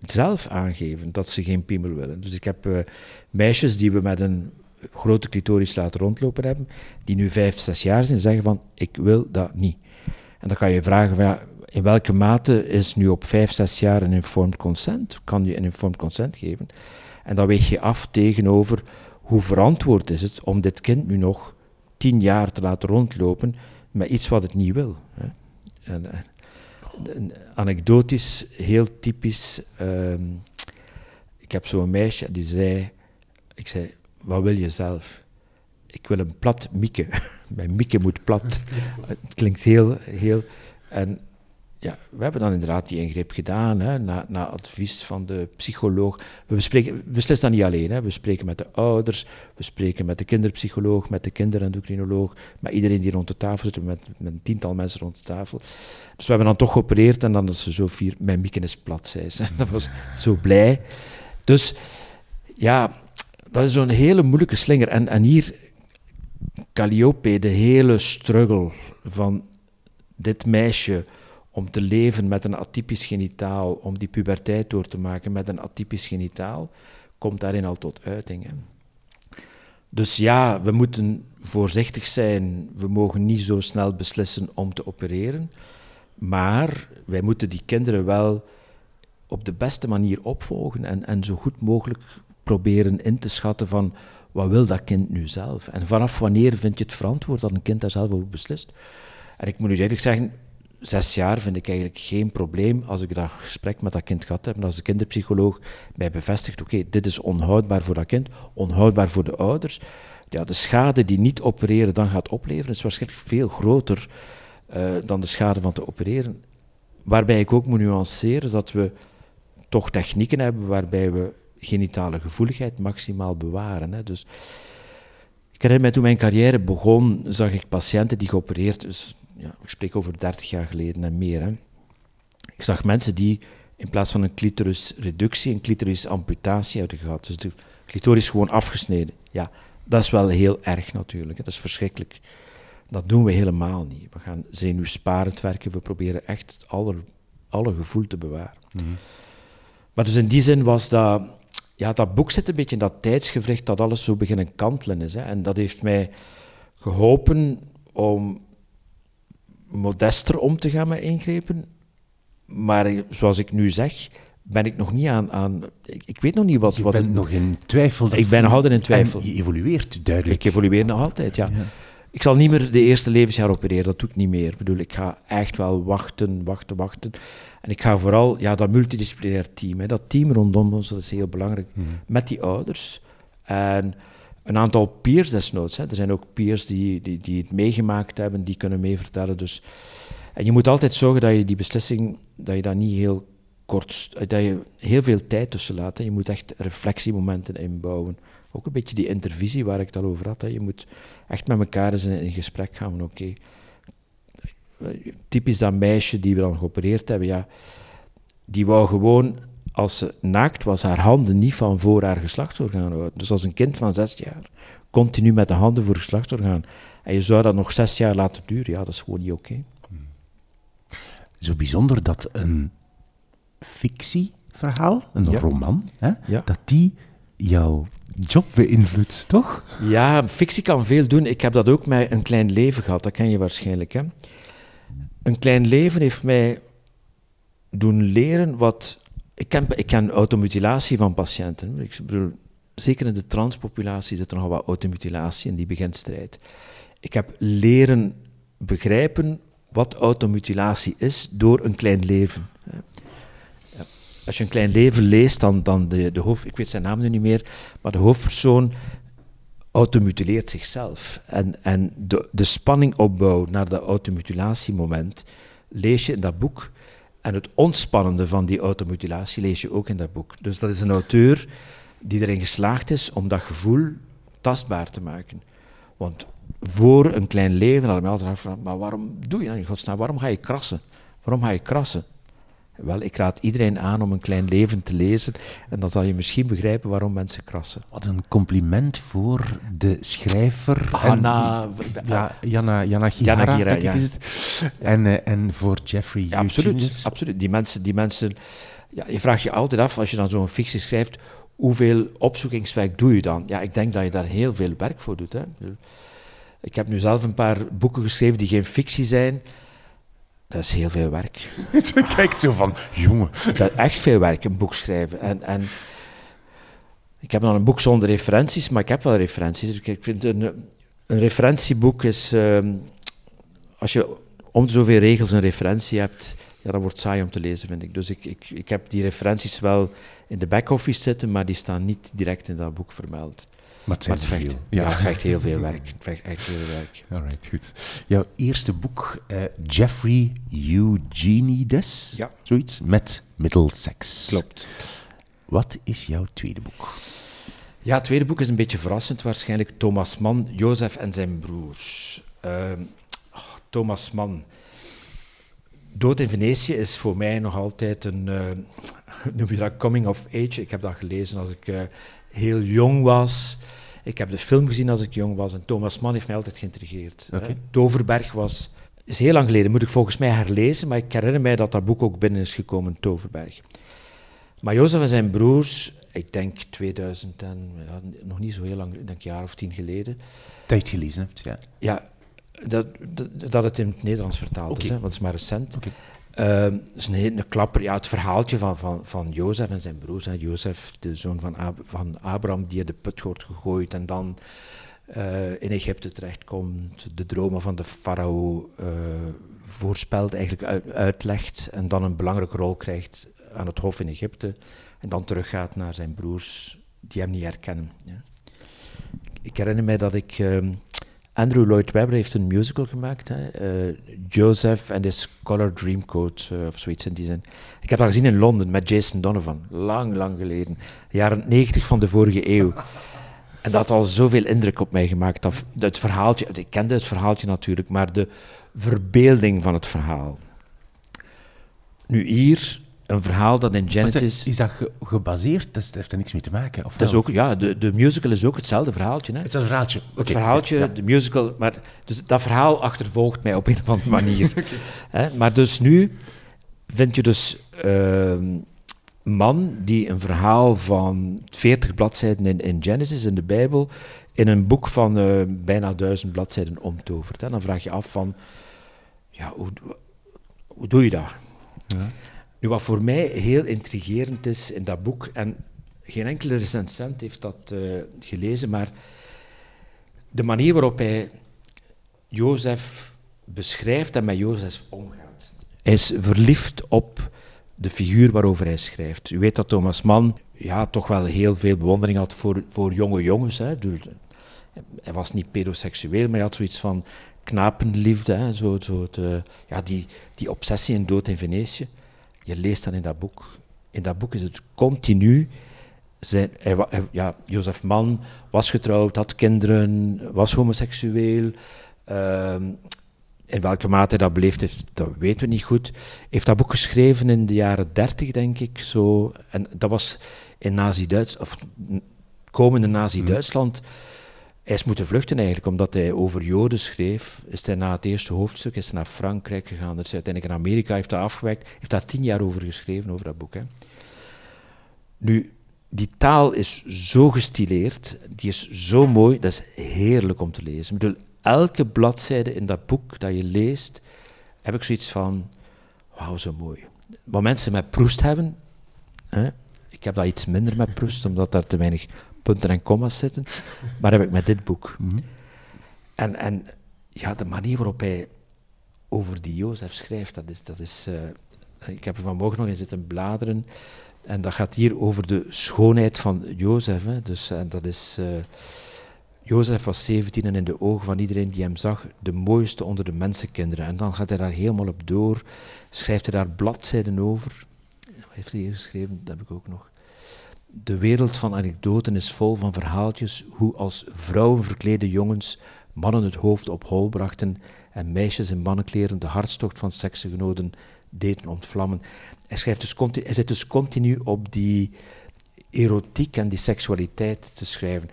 B: Zelf aangeven dat ze geen piemel willen. Dus ik heb uh, meisjes die we met een grote clitoris laten rondlopen hebben, die nu vijf, zes jaar zijn en zeggen van, ik wil dat niet. En dan kan je vragen van, in welke mate is nu op vijf, zes jaar een informed consent? Kan je een informed consent geven? En dan weeg je af tegenover hoe verantwoord is het om dit kind nu nog tien jaar te laten rondlopen met iets wat het niet wil. Hè? En, eh, anekdotisch, heel typisch. Ehm, ik heb zo'n meisje die zei, ik zei, wat wil je zelf? Ik wil een plat Mieke. Mijn Mieke moet plat. Het klinkt heel, heel... En ja, we hebben dan inderdaad die ingreep gedaan, hè, na, na advies van de psycholoog. We, bespreken, beslissen dat niet alleen. Hè. We spreken met de ouders, we spreken met de kinderpsycholoog, met de kinderendocrinoloog, met iedereen die rond de tafel zit, met, met een tiental mensen rond de tafel. Dus we hebben dan toch geopereerd en dan is ze zo vier, mijn mikken is plat, zei ze. dat was zo blij. Dus ja, dat is zo'n hele moeilijke slinger. En, en hier, Calliope, de hele struggle van dit meisje om te leven met een atypisch genitaal, om die puberteit door te maken met een atypisch genitaal, komt daarin al tot uiting. Dus ja, we moeten voorzichtig zijn. We mogen niet zo snel beslissen om te opereren. Maar wij moeten die kinderen wel op de beste manier opvolgen en, en zo goed mogelijk proberen in te schatten van wat wil dat kind nu zelf? En vanaf wanneer vind je het verantwoord dat een kind daar zelf over beslist? En ik moet u eerlijk zeggen, zes jaar vind ik eigenlijk geen probleem als ik dat gesprek met dat kind gehad heb en als de kinderpsycholoog mij bevestigt, oké, dit is onhoudbaar voor dat kind, onhoudbaar voor de ouders. Ja, de schade die niet opereren dan gaat opleveren is waarschijnlijk veel groter uh, dan de schade van te opereren. Waarbij ik ook moet nuanceren dat we toch technieken hebben waarbij we genitale gevoeligheid maximaal bewaren. Hè. Dus ik herinner me toen mijn carrière begon, zag ik patiënten die geopereerd, dus ja, ik spreek over 30 jaar geleden en meer. Hè. Ik zag mensen die in plaats van een clitorisreductie, een clitorisamputatie hadden gehad. Dus de clitoris gewoon afgesneden. Ja, dat is wel heel erg natuurlijk. Hè. Dat is verschrikkelijk. Dat doen we helemaal niet. We gaan zenuwsparend werken. We proberen echt alle, alle gevoel te bewaren. Mhm. Maar dus in die zin was dat... Ja, dat boek zit een beetje in dat tijdsgevricht dat alles zo beginnen kantelen is. Hè. En dat heeft mij geholpen om modester om te gaan met ingrepen. Maar zoals ik nu zeg, ben ik nog niet aan. aan ik, ik weet nog niet wat.
A: Je
B: wat
A: bent nog in twijfel.
B: Ik ben nog altijd in twijfel.
A: Je evolueert duidelijk.
B: Ik evolueer nog altijd, ja. Ik zal niet meer de eerste levensjaar opereren, dat doe ik niet meer. Ik bedoel, ik ga echt wel wachten, wachten, wachten. En ik ga vooral, ja, dat multidisciplinair team, hè, dat team rondom ons, dat is heel belangrijk. Mhm. Met die ouders. En een aantal peers desnoods. Hè. Er zijn ook peers die, die, die het meegemaakt hebben, die kunnen meevertellen. Dus, en je moet altijd zorgen dat je die beslissing, dat je dat niet heel kort, dat je heel veel tijd tussen laat. Hè. Je moet echt reflectiemomenten inbouwen. Ook een beetje die intervisie waar ik het al over had. Hè. Je moet echt met elkaar eens in, gesprek gaan. Oké, typisch dat meisje die we dan geopereerd hebben, ja, die wou gewoon, als ze naakt was, haar handen niet van voor haar geslachtsorgaan houden. Dus als een kind van zes jaar, continu met de handen voor geslachtsorgaan. En je zou dat nog zes jaar laten duren, ja, dat is gewoon niet oké.
A: Zo bijzonder dat een fictieverhaal, een roman, hè, dat die jouw job beïnvloedt, toch?
B: Ja, fictie kan veel doen. Ik heb dat ook met Een Klein Leven gehad, dat ken je waarschijnlijk. Hè? Een Klein Leven heeft mij doen leren wat... Ik ken, ik ken automutilatie van patiënten. Ik bedoel, zeker in de transpopulatie zit er nog wat automutilatie in die beginstrijd. Ik heb leren begrijpen wat automutilatie is door een klein leven. Als je een klein leven leest, dan, dan de, de hoofd, ik weet zijn naam nu niet meer, maar de hoofdpersoon automutileert zichzelf. En, en de, de spanningopbouw naar dat automutilatiemoment lees je in dat boek. En het ontspannende van die automutilatie lees je ook in dat boek. Dus dat is een auteur die erin geslaagd is om dat gevoel tastbaar te maken. Want voor een klein leven had me altijd maar waarom doe je dat in godsnaam? Waarom ga je krassen? Waarom ga je krassen? Wel, ik raad iedereen aan om een klein leven te lezen en dan zal je misschien begrijpen waarom mensen krassen.
A: Wat een compliment voor de schrijver.
B: Hanna...
A: En, ja, Jana, Jana Gira, ja. het. En, uh, en voor Jeffrey ja,
B: absoluut, absoluut. Die mensen... Die mensen ja, je vraagt je altijd af, als je dan zo'n fictie schrijft, hoeveel opzoekingswerk doe je dan? Ja, ik denk dat je daar heel veel werk voor doet. Hè. Ik heb nu zelf een paar boeken geschreven die geen fictie zijn, dat is heel veel werk.
A: Je kijkt zo van, jongen.
B: Dat is echt veel werk, een boek schrijven. En, en ik heb dan een boek zonder referenties, maar ik heb wel referenties. Ik vind een, een referentieboek is, uh, als je om zoveel regels een referentie hebt, ja, dat wordt saai om te lezen, vind ik. Dus ik, ik, ik heb die referenties wel in de back-office zitten, maar die staan niet direct in dat boek vermeld.
A: Maar het,
B: maar het Ja. het vecht heel veel werk. Het vecht echt heel veel werk.
A: Alright, goed. Jouw eerste boek, uh, Jeffrey Eugenides, ja. zoiets, met Middlesex.
B: Klopt.
A: Wat is jouw tweede boek?
B: Ja, het tweede boek is een beetje verrassend waarschijnlijk. Thomas Mann, Jozef en zijn broers. Uh, oh, Thomas Mann. Dood in Venetië is voor mij nog altijd een, uh, noem je dat, coming of age. Ik heb dat gelezen als ik uh, heel jong was. Ik heb de film gezien als ik jong was en Thomas Mann heeft mij altijd geïntrigeerd. Okay. Toverberg was, is heel lang geleden, moet ik volgens mij herlezen, maar ik herinner mij dat dat boek ook binnen is gekomen, Toverberg. Maar Jozef en zijn broers, ik denk 2000 en ja, nog niet zo heel lang, denk een jaar of tien geleden.
A: Je gelezen hebt, ja.
B: Ja, dat, dat, dat het in het Nederlands vertaald is, hè, want het is maar recent. Okay. Uh, is een, een klapper, ja, het verhaaltje van, van, van Jozef en zijn broers. Hè. Jozef, de zoon van, van Abraham, die in de put wordt gegooid en dan uh, in Egypte terechtkomt, de dromen van de farao uh, voorspelt, eigenlijk uit, uitlegt en dan een belangrijke rol krijgt aan het hof in Egypte en dan teruggaat naar zijn broers die hem niet herkennen. Ja. Ik herinner mij dat ik... Andrew Lloyd Webber heeft een musical gemaakt, hè? Uh, Joseph and his Color Dreamcoat uh, of zoiets in die zin. Ik heb dat gezien in Londen met Jason Donovan, lang, lang geleden, jaren 90 van de vorige eeuw. En dat had al zoveel indruk op mij gemaakt. Dat, het verhaaltje, ik kende het verhaaltje natuurlijk, maar de verbeelding van het verhaal. Nu hier een verhaal dat in Genesis...
A: Is dat gebaseerd? Dat heeft er niks mee te maken? Of
B: dat is ook, ja, de, de musical is ook hetzelfde verhaaltje. Hè?
A: Hetzelfde verhaaltje.
B: Het verhaaltje, de musical... Maar, dus dat verhaal achtervolgt mij op een of andere manier. okay. Maar dus nu vind je dus een uh, man die een verhaal van 40 bladzijden in, in Genesis, in de Bijbel, in een boek van uh, bijna duizend bladzijden omtovert. Hè? Dan vraag je af van... Ja, hoe, hoe doe je dat? Ja. Nu, wat voor mij heel intrigerend is in dat boek, en geen enkele recensent heeft dat uh, gelezen, maar de manier waarop hij Jozef beschrijft en met Jozef omgaat. Hij is verliefd op de figuur waarover hij schrijft. U weet dat Thomas Mann ja, toch wel heel veel bewondering had voor, voor jonge jongens. Hè. hij was niet pedoseksueel, maar hij had zoiets van knapenliefde. Zo, zo de, ja, die, die obsessie in Dood in Venetië. Je leest dat in dat boek. In dat boek is het continu. Zijn, hij, ja, Jozef Mann was getrouwd, had kinderen, was homoseksueel. Ehm, in welke mate hij dat beleefd heeft, dat weten we niet goed. Heeft dat boek geschreven in de jaren dertig, denk ik. Zo. En dat was in Nazi-Duitsland, of komende Nazi-Duitsland. Hij is moeten vluchten eigenlijk, omdat hij over Joden schreef. Is hij na het eerste hoofdstuk is hij naar Frankrijk gegaan. Er is uiteindelijk in Amerika, heeft hij afgewerkt. Heeft daar tien jaar over geschreven, over dat boek. Hè. Nu, die taal is zo gestileerd, die is zo mooi, dat is heerlijk om te lezen. Ik bedoel, elke bladzijde in dat boek dat je leest, heb ik zoiets van, wauw, zo mooi. Wat mensen met Proest hebben, hè, ik heb dat iets minder met Proest, omdat daar te weinig punten en commas zitten, maar heb ik met dit boek. Mhm. En, en ja, de manier waarop hij over die Jozef schrijft, dat is... Dat is uh, ik heb er vanmorgen nog in zitten bladeren, en dat gaat hier over de schoonheid van Jozef. Hè. Dus, en dat is... Uh, Jozef was 17 en in de ogen van iedereen die hem zag, de mooiste onder de mensenkinderen. En dan gaat hij daar helemaal op door, schrijft hij daar bladzijden over. Wat heeft hij hier geschreven? Dat heb ik ook nog. De wereld van anekdoten is vol van verhaaltjes hoe als vrouwen verklede jongens mannen het hoofd op hol brachten en meisjes in mannenkleren de hartstocht van seksgenoten deden ontvlammen. Hij, schrijft dus continu, hij zit dus continu op die erotiek en die seksualiteit te schrijven.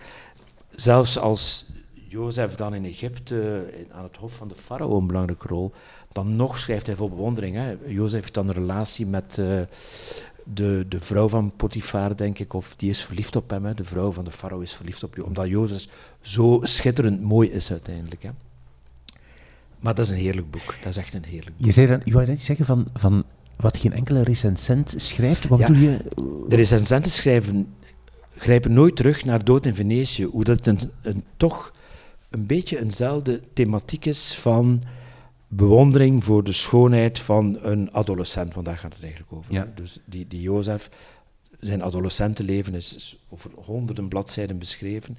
B: Zelfs als Jozef dan in Egypte aan het hof van de farao een belangrijke rol, dan nog schrijft hij vol bewondering. Hè. Jozef heeft dan een relatie met uh, de, de vrouw van Potifar, denk ik, of die is verliefd op hem. Hè. De vrouw van de farao is verliefd op je, omdat Jozef zo schitterend mooi is uiteindelijk. Hè. Maar dat is een heerlijk boek. Dat is echt een heerlijk boek.
A: Je, zei dan, je wou net zeggen van, van wat geen enkele recensent schrijft. Wat ja, je?
B: De recensenten schrijven, grijpen nooit terug naar Dood in Venetië. Hoe dat een, een, toch een beetje eenzelfde thematiek is van bewondering voor de schoonheid van een adolescent. Want daar gaat het eigenlijk over. Ja. Dus die, die Jozef, zijn adolescentenleven is, is over honderden bladzijden beschreven.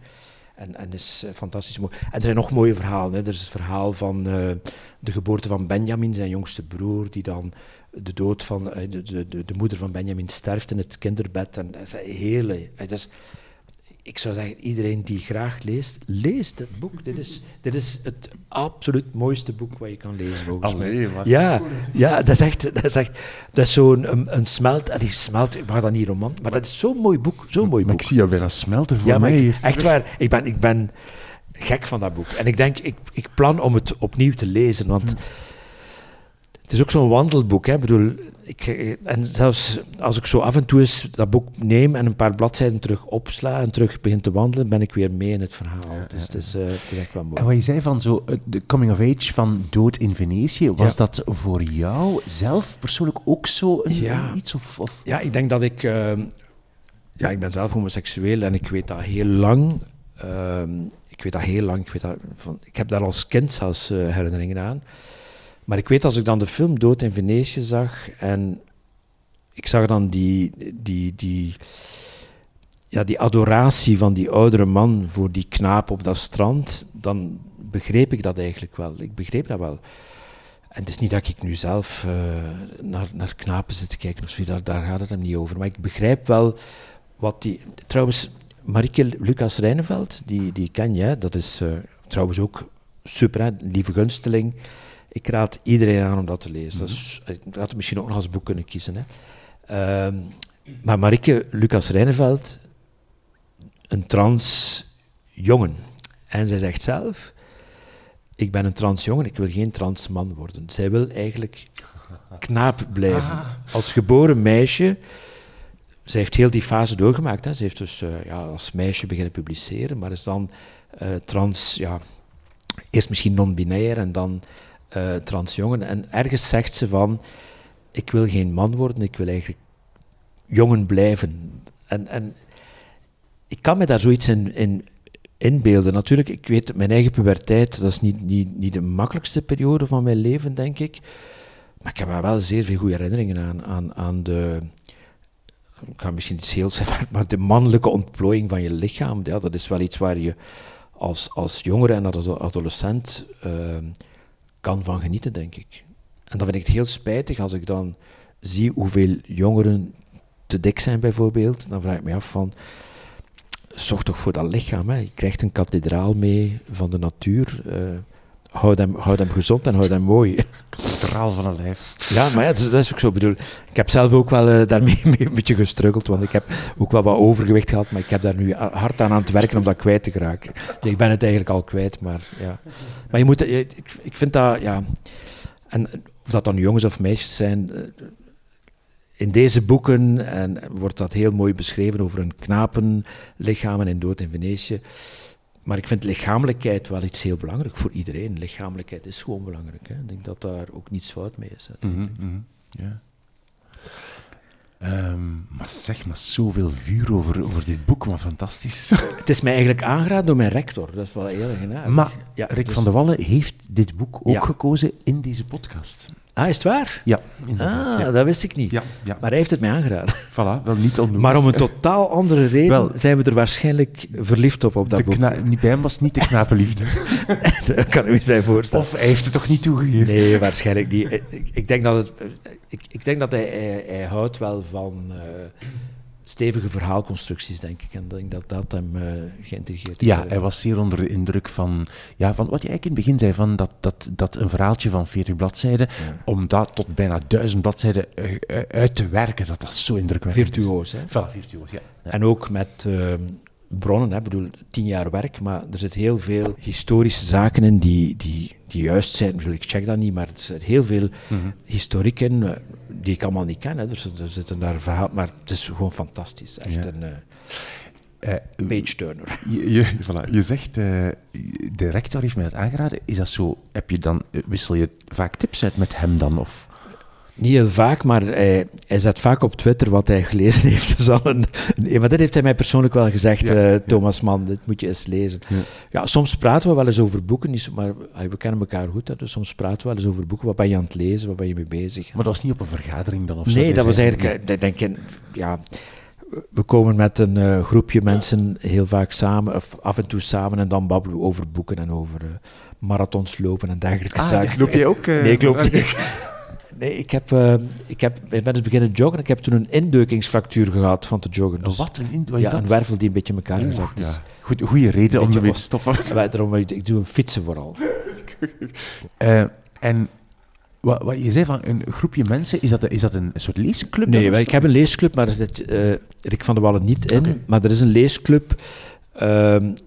B: En, en is uh, fantastisch mooi. En er zijn nog mooie verhalen. Hè. Er is het verhaal van uh, de geboorte van Benjamin, zijn jongste broer, die dan de dood van uh, de, de, de, moeder van Benjamin sterft in het kinderbed. En dat is een hele. Het is, ik zou zeggen, iedereen die graag leest, leest het boek. Dit is, dit is het absoluut mooiste boek wat je kan lezen, volgens
A: mij.
B: Ja, ja dat is echt, dat is echt, dat is zo'n een, een smelt, die smelt, waar dan niet roman, maar dat is zo'n mooi boek, zo'n mooi
A: maar
B: boek.
A: ik zie jou weer smelten voor ja, mij
B: ik, Echt waar, ik ben, ik ben gek van dat boek. En ik denk, ik, ik plan om het opnieuw te lezen, want... Hm. Het is ook zo'n wandelboek. Hè. Ik bedoel, ik, en zelfs als ik zo af en toe eens dat boek neem en een paar bladzijden terug opsla en terug begin te wandelen, ben ik weer mee in het verhaal. dus Het, is, uh, het is echt wel mooi.
A: En wat je zei van zo, de coming of age van Dood in Venetië, was dat voor jou zelf persoonlijk ook zo een, ja. iets? Of, of,
B: Ja, ik denk dat ik... Uh, ja, ik ben zelf homoseksueel en ik weet dat heel lang. Uh, ik weet dat heel lang. Ik, weet dat van, ik heb daar als kind zelfs herinneringen aan. Maar ik weet als ik dan de film Dood in Venetië zag en ik zag dan die, die, die, ja, die adoratie van die oudere man voor die knaap op dat strand, dan begreep ik dat eigenlijk wel. Ik begreep dat wel. En het is niet dat ik nu zelf uh, naar, naar knapen zit te kijken of zo, daar, daar gaat het hem niet over. Maar ik begrijp wel wat die. Trouwens, Marieke Lucas Rijneveld, die, die ken je, dat is uh, trouwens ook super, lieve gunsteling. Ik raad iedereen aan om dat te lezen. dat is, ik had het misschien ook nog als boek kunnen kiezen. Hè. Uh, maar Marike Lucas Rijneveld, een trans jongen. En zij zegt zelf, ik ben een trans jongen, ik wil geen trans man worden. Zij wil eigenlijk knaap blijven. Ah. Als geboren meisje, zij heeft heel die fase doorgemaakt. Hè. Ze heeft dus uh, ja, als meisje beginnen publiceren, maar is dan uh, trans, ja, eerst misschien non-binair en dan uh, transjongen. En ergens zegt ze van, ik wil geen man worden, ik wil eigenlijk jongen blijven. En, en ik kan me daar zoiets in, in inbeelden. Natuurlijk, ik weet, mijn eigen puberteit, dat is niet, niet, niet de makkelijkste periode van mijn leven, denk ik. Maar ik heb wel zeer veel goede herinneringen aan, aan, aan de... Ik ga misschien iets heel zeggen, maar de mannelijke ontplooiing van je lichaam, ja, dat is wel iets waar je als, als jongere en als adolescent ehm, kan van genieten, denk ik. En dan vind ik het heel spijtig als ik dan zie hoeveel jongeren te dik zijn, bijvoorbeeld. Dan vraag ik me af van, zorg toch voor dat lichaam. Hè. Je krijgt een kathedraal mee van de natuur. Uh, houd, hem, houd hem gezond en houd hem mooi.
A: Kathedraal van een lijf.
B: Ja, maar ja, dat, is ook zo. bedoel, ik heb zelf ook wel uh, daarmee een beetje gestruggeld, want ik heb ook wel wat overgewicht gehad, maar ik heb daar nu hard aan aan het werken om dat kwijt te geraken. ik ben het eigenlijk al kwijt, maar ja. Maar je moet, ik, ik vind dat, ja... En of dat dan jongens of meisjes zijn, eh, in deze boeken en wordt dat heel mooi beschreven over een knapenlichaam en dood in Venetië. Maar ik vind lichamelijkheid wel iets heel belangrijk voor iedereen. Lichamelijkheid is gewoon belangrijk. Hè. Ik denk dat daar ook niets fout mee is.
A: Mm -hmm, ja. Um, maar zeg maar, zoveel vuur over, over dit boek, maar fantastisch.
B: Het is mij eigenlijk aangeraden door mijn rector, dat is wel heel erg
A: Maar ja, Rick dus... van der Wallen heeft dit boek ook gekozen in deze podcast.
B: Ah, is het waar?
A: Ja,
B: Ah, dat wist ik niet. Ja, ja. Maar hij heeft het mij aangeraden.
A: Voilà, wel niet onnoemd.
B: Maar om een totaal andere reden wel, zijn we er waarschijnlijk verliefd op, op dat boek.
A: Bij hem was niet de knapenliefde.
B: dat kan ik me bij voorstellen.
A: Of hij heeft het toch niet toegegeven?
B: Nee, waarschijnlijk niet. Ik, ik denk dat, het, ik, ik denk dat hij, hij, hij houdt wel van... Uh, stevige verhaalconstructies, denk ik. En ik denk dat dat hem uh, geïntegreerd
A: Ja, hij was zeer onder de indruk van, ja, van wat je eigenlijk in het begin zei, van dat, dat, dat een verhaaltje van 40 bladzijden, om dat tot bijna duizend bladzijden uh, uit te werken, dat dat zo indrukwekkend
B: Virtuoos, hè?
A: Voilà, virtuoos, ja. ja.
B: En ook met... Uh, bronnen, ik bedoel, tien jaar werk, maar er zit heel veel historische zaken in die, die, die juist zijn. Ik check dat niet, maar er zit heel veel mm -hmm. historiek in die ik allemaal niet ken. Hè. Er, er zitten daar verhaal, maar het is gewoon fantastisch. Echt een uh, uh, page turner.
A: Je, je, voilà, je zegt, uh, de rector heeft mij het aangeraden. Is dat zo? Heb je dan, wissel je vaak tips uit met hem dan? Of?
B: Niet heel vaak, maar hij, hij zet vaak op Twitter wat hij gelezen heeft. Dus een, een, maar dit heeft hij mij persoonlijk wel gezegd, ja, uh, Thomas Mann, dit moet je eens lezen. Ja. soms praten we wel eens over boeken, niet, maar we kennen elkaar goed, hè, dus soms praten we wel eens over boeken. Wat ben je aan het lezen, wat ben je mee bezig?
A: Maar dat was niet op een vergadering dan? Of zo,
B: nee, dat was eigenlijk, ik denk ik, ja we komen met een uh, groepje mensen heel vaak samen, of af en toe samen, en dan babbelen we over boeken en over uh, marathons lopen en dergelijke
A: ah,
B: zaken.
A: Loop je ook? Uh,
B: nee, ik loop niet. Nee, ik, heb, uh, ik, heb, ik ben dus beginnen joggen. Ik heb toen een indeukingsfractuur gehad van te joggen.
A: Dus, wat? Een,
B: wat ja, een wervel die een beetje in elkaar gezakt is.
A: Goed, goede reden om ermee te stoppen.
B: Daarom, ik doe een fietsen vooral.
A: uh, en wat, wat, je zei van een groepje mensen, is dat, is dat een soort leesclub?
B: Nee, ik heb een leesclub, maar er zit uh, Rick van der Wallen niet in. Okay. Maar er is een leesclub,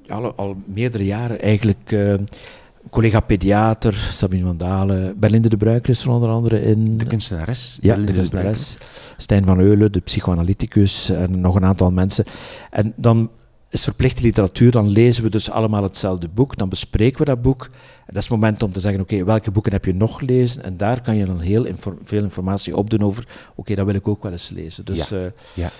B: al, al meerdere jaren eigenlijk pediater, Sabine van Dalen, Berlinde de Bruiker is er onder andere in.
A: De kunstenares.
B: Ja, de kunstenares. Stijn van Eulen, de psychoanalyticus en nog een aantal mensen. En dan is verplichte literatuur, dan lezen we dus allemaal hetzelfde boek, dan bespreken we dat boek. En dat is het moment om te zeggen, oké, welke boeken heb je nog gelezen? En daar kan je dan heel veel informatie opdoen over, oké, dat wil ik ook wel eens lezen. Dus ja. Uh, ja.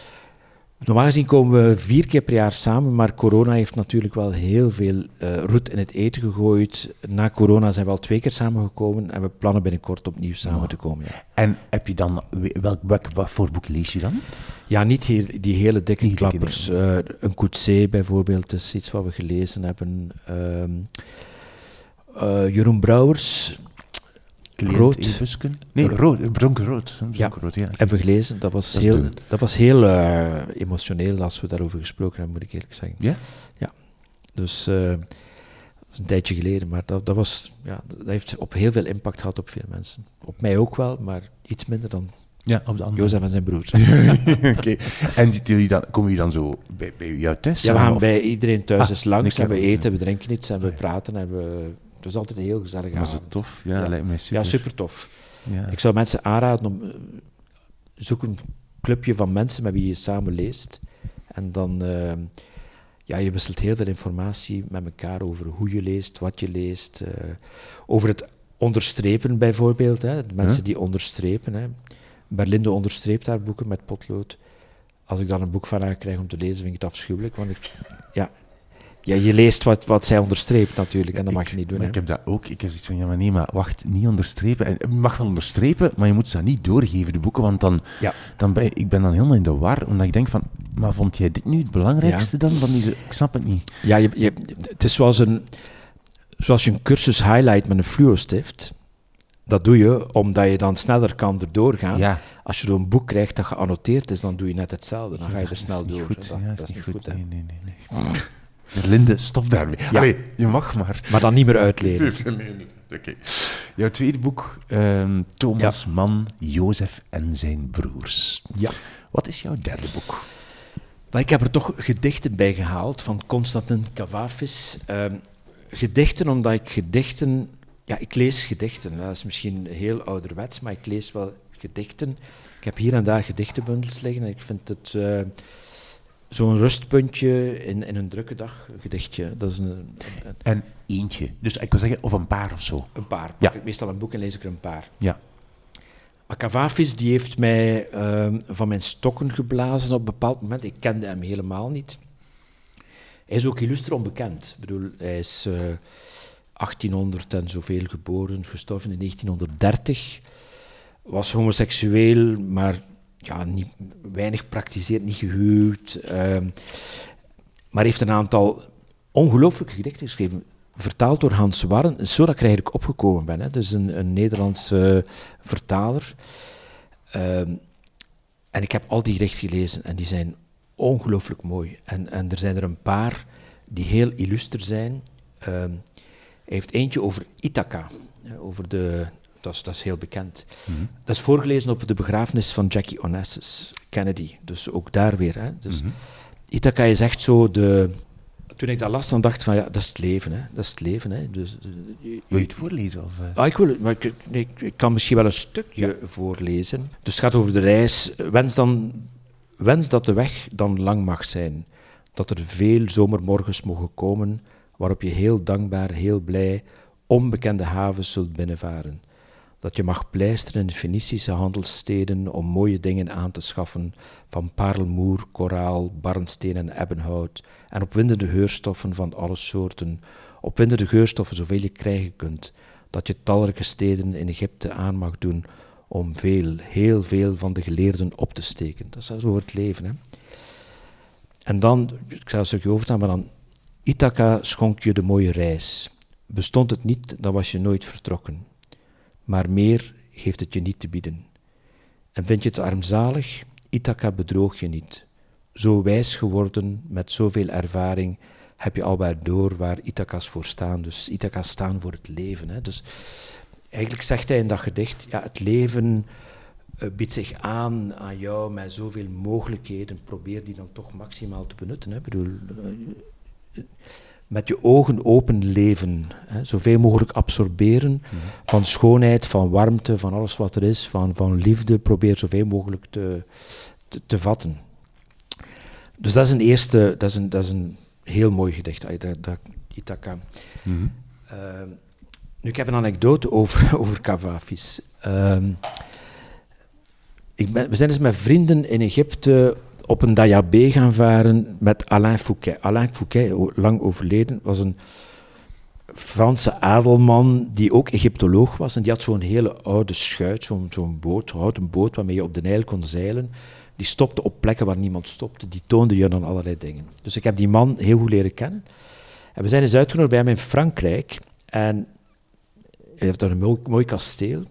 B: Normaal gezien komen we vier keer per jaar samen, maar corona heeft natuurlijk wel heel veel uh, roet in het eten gegooid. Na corona zijn we al twee keer samengekomen en we plannen binnenkort opnieuw samen te komen. Ja.
A: En heb je dan, welk, welk, wat voor boek lees je dan?
B: Ja, niet heel, die hele dikke klappers. Uh, een Coetzee bijvoorbeeld is iets wat we gelezen hebben. Uh, uh, Jeroen Brouwers,
A: Rood. Nee, rood, donkerrood.
B: Ja, rood, ja. hebben we gelezen. Dat was dat heel, dat was heel uh, emotioneel als we daarover gesproken hebben, moet ik eerlijk zeggen.
A: Ja?
B: Ja. Dus uh, dat is een tijdje geleden, maar dat, dat, was, ja, dat heeft op heel veel impact gehad op veel mensen. Op mij ook wel, maar iets minder dan
A: ja, op de andere.
B: Jozef en zijn broers.
A: Oké. En jullie dan, komen jullie dan zo bij, bij jou thuis?
B: Ja, we gaan of? bij iedereen thuis ah, eens langs en we eten, we drinken iets en we praten en we het was altijd een heel gezellige
A: Was het tof? Ja,
B: ja,
A: lijkt mij super.
B: Ja, super tof. Ja. Ik zou mensen aanraden om... Uh, zoek een clubje van mensen met wie je samen leest. En dan... Uh, ja, je wisselt heel veel informatie met elkaar over hoe je leest, wat je leest. Uh, over het onderstrepen bijvoorbeeld. Hè. De mensen huh? die onderstrepen. Hè. Berlinde onderstreept haar boeken met potlood. Als ik dan een boek van haar krijg om te lezen, vind ik het afschuwelijk. Want ik, ja, ja, je leest wat, wat zij onderstreept natuurlijk, en dat mag je niet doen.
A: Maar ik heb dat ook. Ik heb zoiets van, ja, maar nee, maar wacht, niet onderstrepen. En, je mag wel onderstrepen, maar je moet ze niet doorgeven, de boeken, want dan, ja. dan ben ik ben dan helemaal in de war, omdat ik denk van, Maar vond jij dit nu het belangrijkste dan? Van deze, ik snap het niet.
B: Ja, je, je, het is zoals, een, zoals je een cursus highlight met een fluostift. Dat doe je omdat je dan sneller kan erdoor gaan.
A: Ja.
B: Als je een boek krijgt dat geannoteerd is, dan doe je net hetzelfde. Dan ga je er snel door.
A: Goed,
B: Dat, is niet goed. hè.
A: Nee, nee, nee. nee. Linde, stop daarmee.
B: Ja.
A: Allee, je mag maar.
B: Maar dan niet meer uitleden.
A: Nee, nee, nee. Oké. Jouw tweede boek, ehm, Thomas Mann, Jozef en zijn broers.
B: Ja.
A: Wat is jouw derde boek?
B: Maar ik heb er toch gedichten bij gehaald van Constantin Cavafis. Ehm, gedichten omdat ik gedichten... Ja, ik lees gedichten. Dat is misschien heel ouderwets, maar ik lees wel gedichten. Ik heb hier en daar gedichtenbundels liggen en ik vind het eh, zo'n rustpuntje in, in een drukke dag, een gedichtje. Dat is een, een,
A: En eentje. Dus ik wil zeggen, of een paar of zo.
B: een paar.
A: Ja.
B: Ik meestal een boek en lees ik er een paar.
A: Ja.
B: Maar Cavafis die heeft mij ehm, van mijn stokken geblazen op een bepaald moment. Ik kende hem helemaal niet. Hij is ook illuster onbekend. Ik bedoel, hij is eh 1800 en zoveel geboren, gestorven in 1930. Was homoseksueel, maar ja, niet, weinig praktiseerd, niet gehuwd. ehm, maar heeft een aantal ongelooflijke gedichten geschreven. Vertaald door Hans Warren, zo dat ik eigenlijk opgekomen ben. Hè. Dus een, een Nederlandse vertaler. Ehm, en ik heb al die gedichten gelezen en die zijn ongelooflijk mooi. En, en er zijn er een paar die heel illuster zijn. Ehm, hij heeft eentje over Ithaca. Over de, dat, is, dat is heel bekend. Dat is voorgelezen op de begrafenis van Jackie Onassis, Kennedy. Dus ook daar weer. Hè. Dus Ithaca is echt zo de... Toen ik dat las, dan dacht ik van ja, dat is het leven. Hè. Dat is het leven. Hè. Dus, eh, je-
A: Wil je het voorlezen? Of, eh?
B: Ah, ik, wil, maar ik, nee, ik- ik kan misschien wel een stukje voorlezen. Dus het gaat over de reis. Wens, dan, wens dat de weg dan lang mag zijn. Dat er veel zomermorgens mogen komen waarop je heel dankbaar, heel blij onbekende havens zult binnenvaren. Dat je mag pleisteren in de Fenicische handelssteden om mooie dingen aan te schaffen, van parelmoer, koraal, barnsteen en ebbenhout, en opwindende geurstoffen van alle soorten, opwindende geurstoffen zoveel je krijgen kunt, dat je talrijke steden in Egypte aan mag doen om veel, heel veel van de geleerden op te steken. Dat is over het leven. Hè? En dan, ik zal een stukje overstaan, maar dan, Ithaca schonk je de mooie reis. Bestond het niet, dan was je nooit vertrokken. Maar meer heeft het je niet te bieden. En vind je het armzalig, Ithaca bedroog je niet. Zo wijs geworden, met zoveel ervaring, heb je al door waar Ithaca's voor staan. Dus Ithaca's staan voor het leven. Hè. Dus eigenlijk zegt hij in dat gedicht, ja, het leven eh, biedt zich aan aan jou met zoveel mogelijkheden. Probeer die dan toch maximaal te benutten. Hè. Ik bedoel, eh, met je ogen open leven. Hè. Zoveel mogelijk absorberen van schoonheid, van warmte, van alles wat er is, van, van liefde. Probeer zoveel mogelijk te, te, te vatten. Dus dat is een eerste, dat is een, dat is een heel mooi gedicht, Ithaca.
A: Mhm.
B: Ehm, nu, ik heb een anekdote over, over Cavafis. Ehm, ik ben, we zijn eens met vrienden in Egypte op een dayabé gaan varen met Alain Fouquet. Alain Fouquet, lang overleden, was een Franse adelman die ook Egyptoloog was. En die had zo'n hele oude schuit, zo'n boot, een houten boot waarmee je op de Nijl kon zeilen. Die stopte op plekken waar niemand stopte. Die toonde je dan allerlei dingen. Dus ik heb die man heel goed leren kennen. En we zijn eens uitgenodigd bij hem in Frankrijk. En hij heeft daar een mooi, mooi kasteel.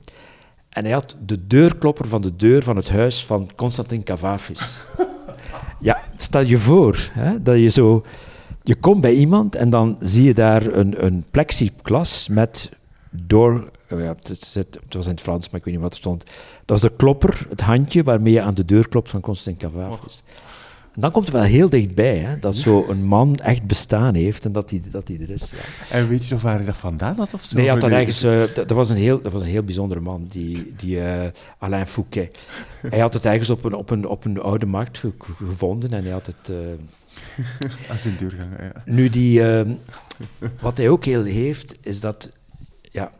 B: En hij had de deurklopper van de deur van het huis van Constantin Cavafis. ja, stel je voor hè, dat je zo... Je komt bij iemand en dan zie je daar een, een plexiglas met door... oh ja, het, het, was in het Frans, maar ik weet niet wat er stond. Dat is de klopper, het handje waarmee je aan de deur klopt van Constantin Cavafis. En dan komt het wel heel dichtbij, hè, dat zo'n man echt bestaan heeft en dat hij dat die er is. Ja.
A: En weet je nog waar hij dat vandaan had? Of zo?
B: Nee, hij had dat ergens, eh, dat, dat was een heel, dat was een heel bijzondere man, die, die eh, Alain Fouquet. Hij had het ergens op een, op een, op een oude markt ge- ge- gevonden en hij had het... eh,
A: Als een deurgang, ja.
B: nu, die, eh, wat hij ook heel heeft, is dat... Ja,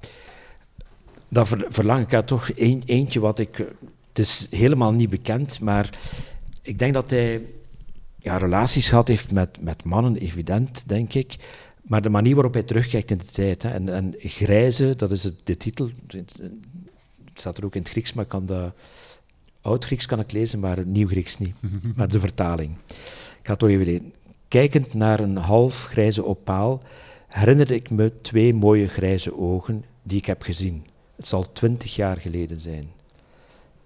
B: dat ver- verlang ik had toch een, eentje wat ik... Het is helemaal niet bekend, maar ik denk dat hij ja, relaties gehad heeft met, met mannen, evident, denk ik. Maar de manier waarop hij terugkijkt in de tijd. Hè, en, en grijze, dat is het, de titel. Het staat er ook in het Grieks, maar ik kan dat Oud-Grieks kan ik lezen, maar Nieuw-Grieks niet. maar de vertaling. Ik ga het toch even lezen. Kijkend naar een half grijze opaal herinnerde ik me twee mooie grijze ogen die ik heb gezien. Het zal twintig jaar geleden zijn.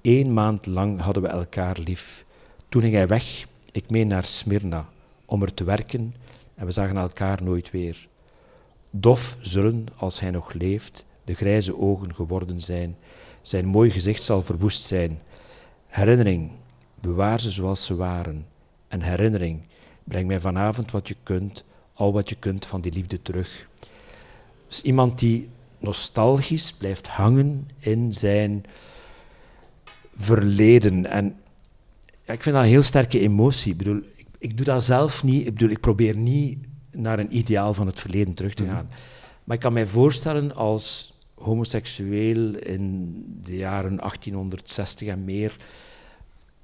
B: Eén maand lang hadden we elkaar lief. Toen ging hij weg, ik mee naar Smyrna, om er te werken en we zagen elkaar nooit weer. Dof zullen, als hij nog leeft, de grijze ogen geworden zijn. Zijn mooi gezicht zal verwoest zijn. Herinnering, bewaar ze zoals ze waren. En herinnering, breng mij vanavond wat je kunt, al wat je kunt van die liefde terug. Dus iemand die nostalgisch blijft hangen in zijn verleden. En ja, ik vind dat een heel sterke emotie. Ik bedoel, ik, ik, doe dat zelf niet. Ik, bedoel, ik probeer niet naar een ideaal van het verleden terug te gaan. Maar ik kan mij voorstellen als homoseksueel in de jaren 1860 en meer,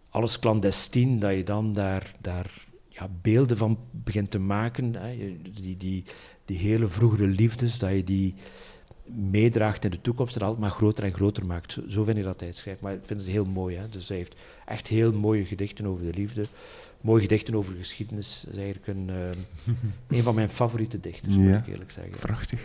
B: alles clandestien, dat je dan daar, daar ja, beelden van begint te maken. Hè. Die, die, die hele vroegere liefdes, dat je die meedraagt in de toekomst en altijd maar groter en groter maakt. Zo, vind ik dat hij schrijft. Maar ik vind het heel mooi. Hè. Dus hij heeft echt heel mooie gedichten over de liefde mooie gedichten over geschiedenis. Dat is eigenlijk een, uh, een van mijn favoriete dichters, moet ik eerlijk zeggen.
A: Prachtig.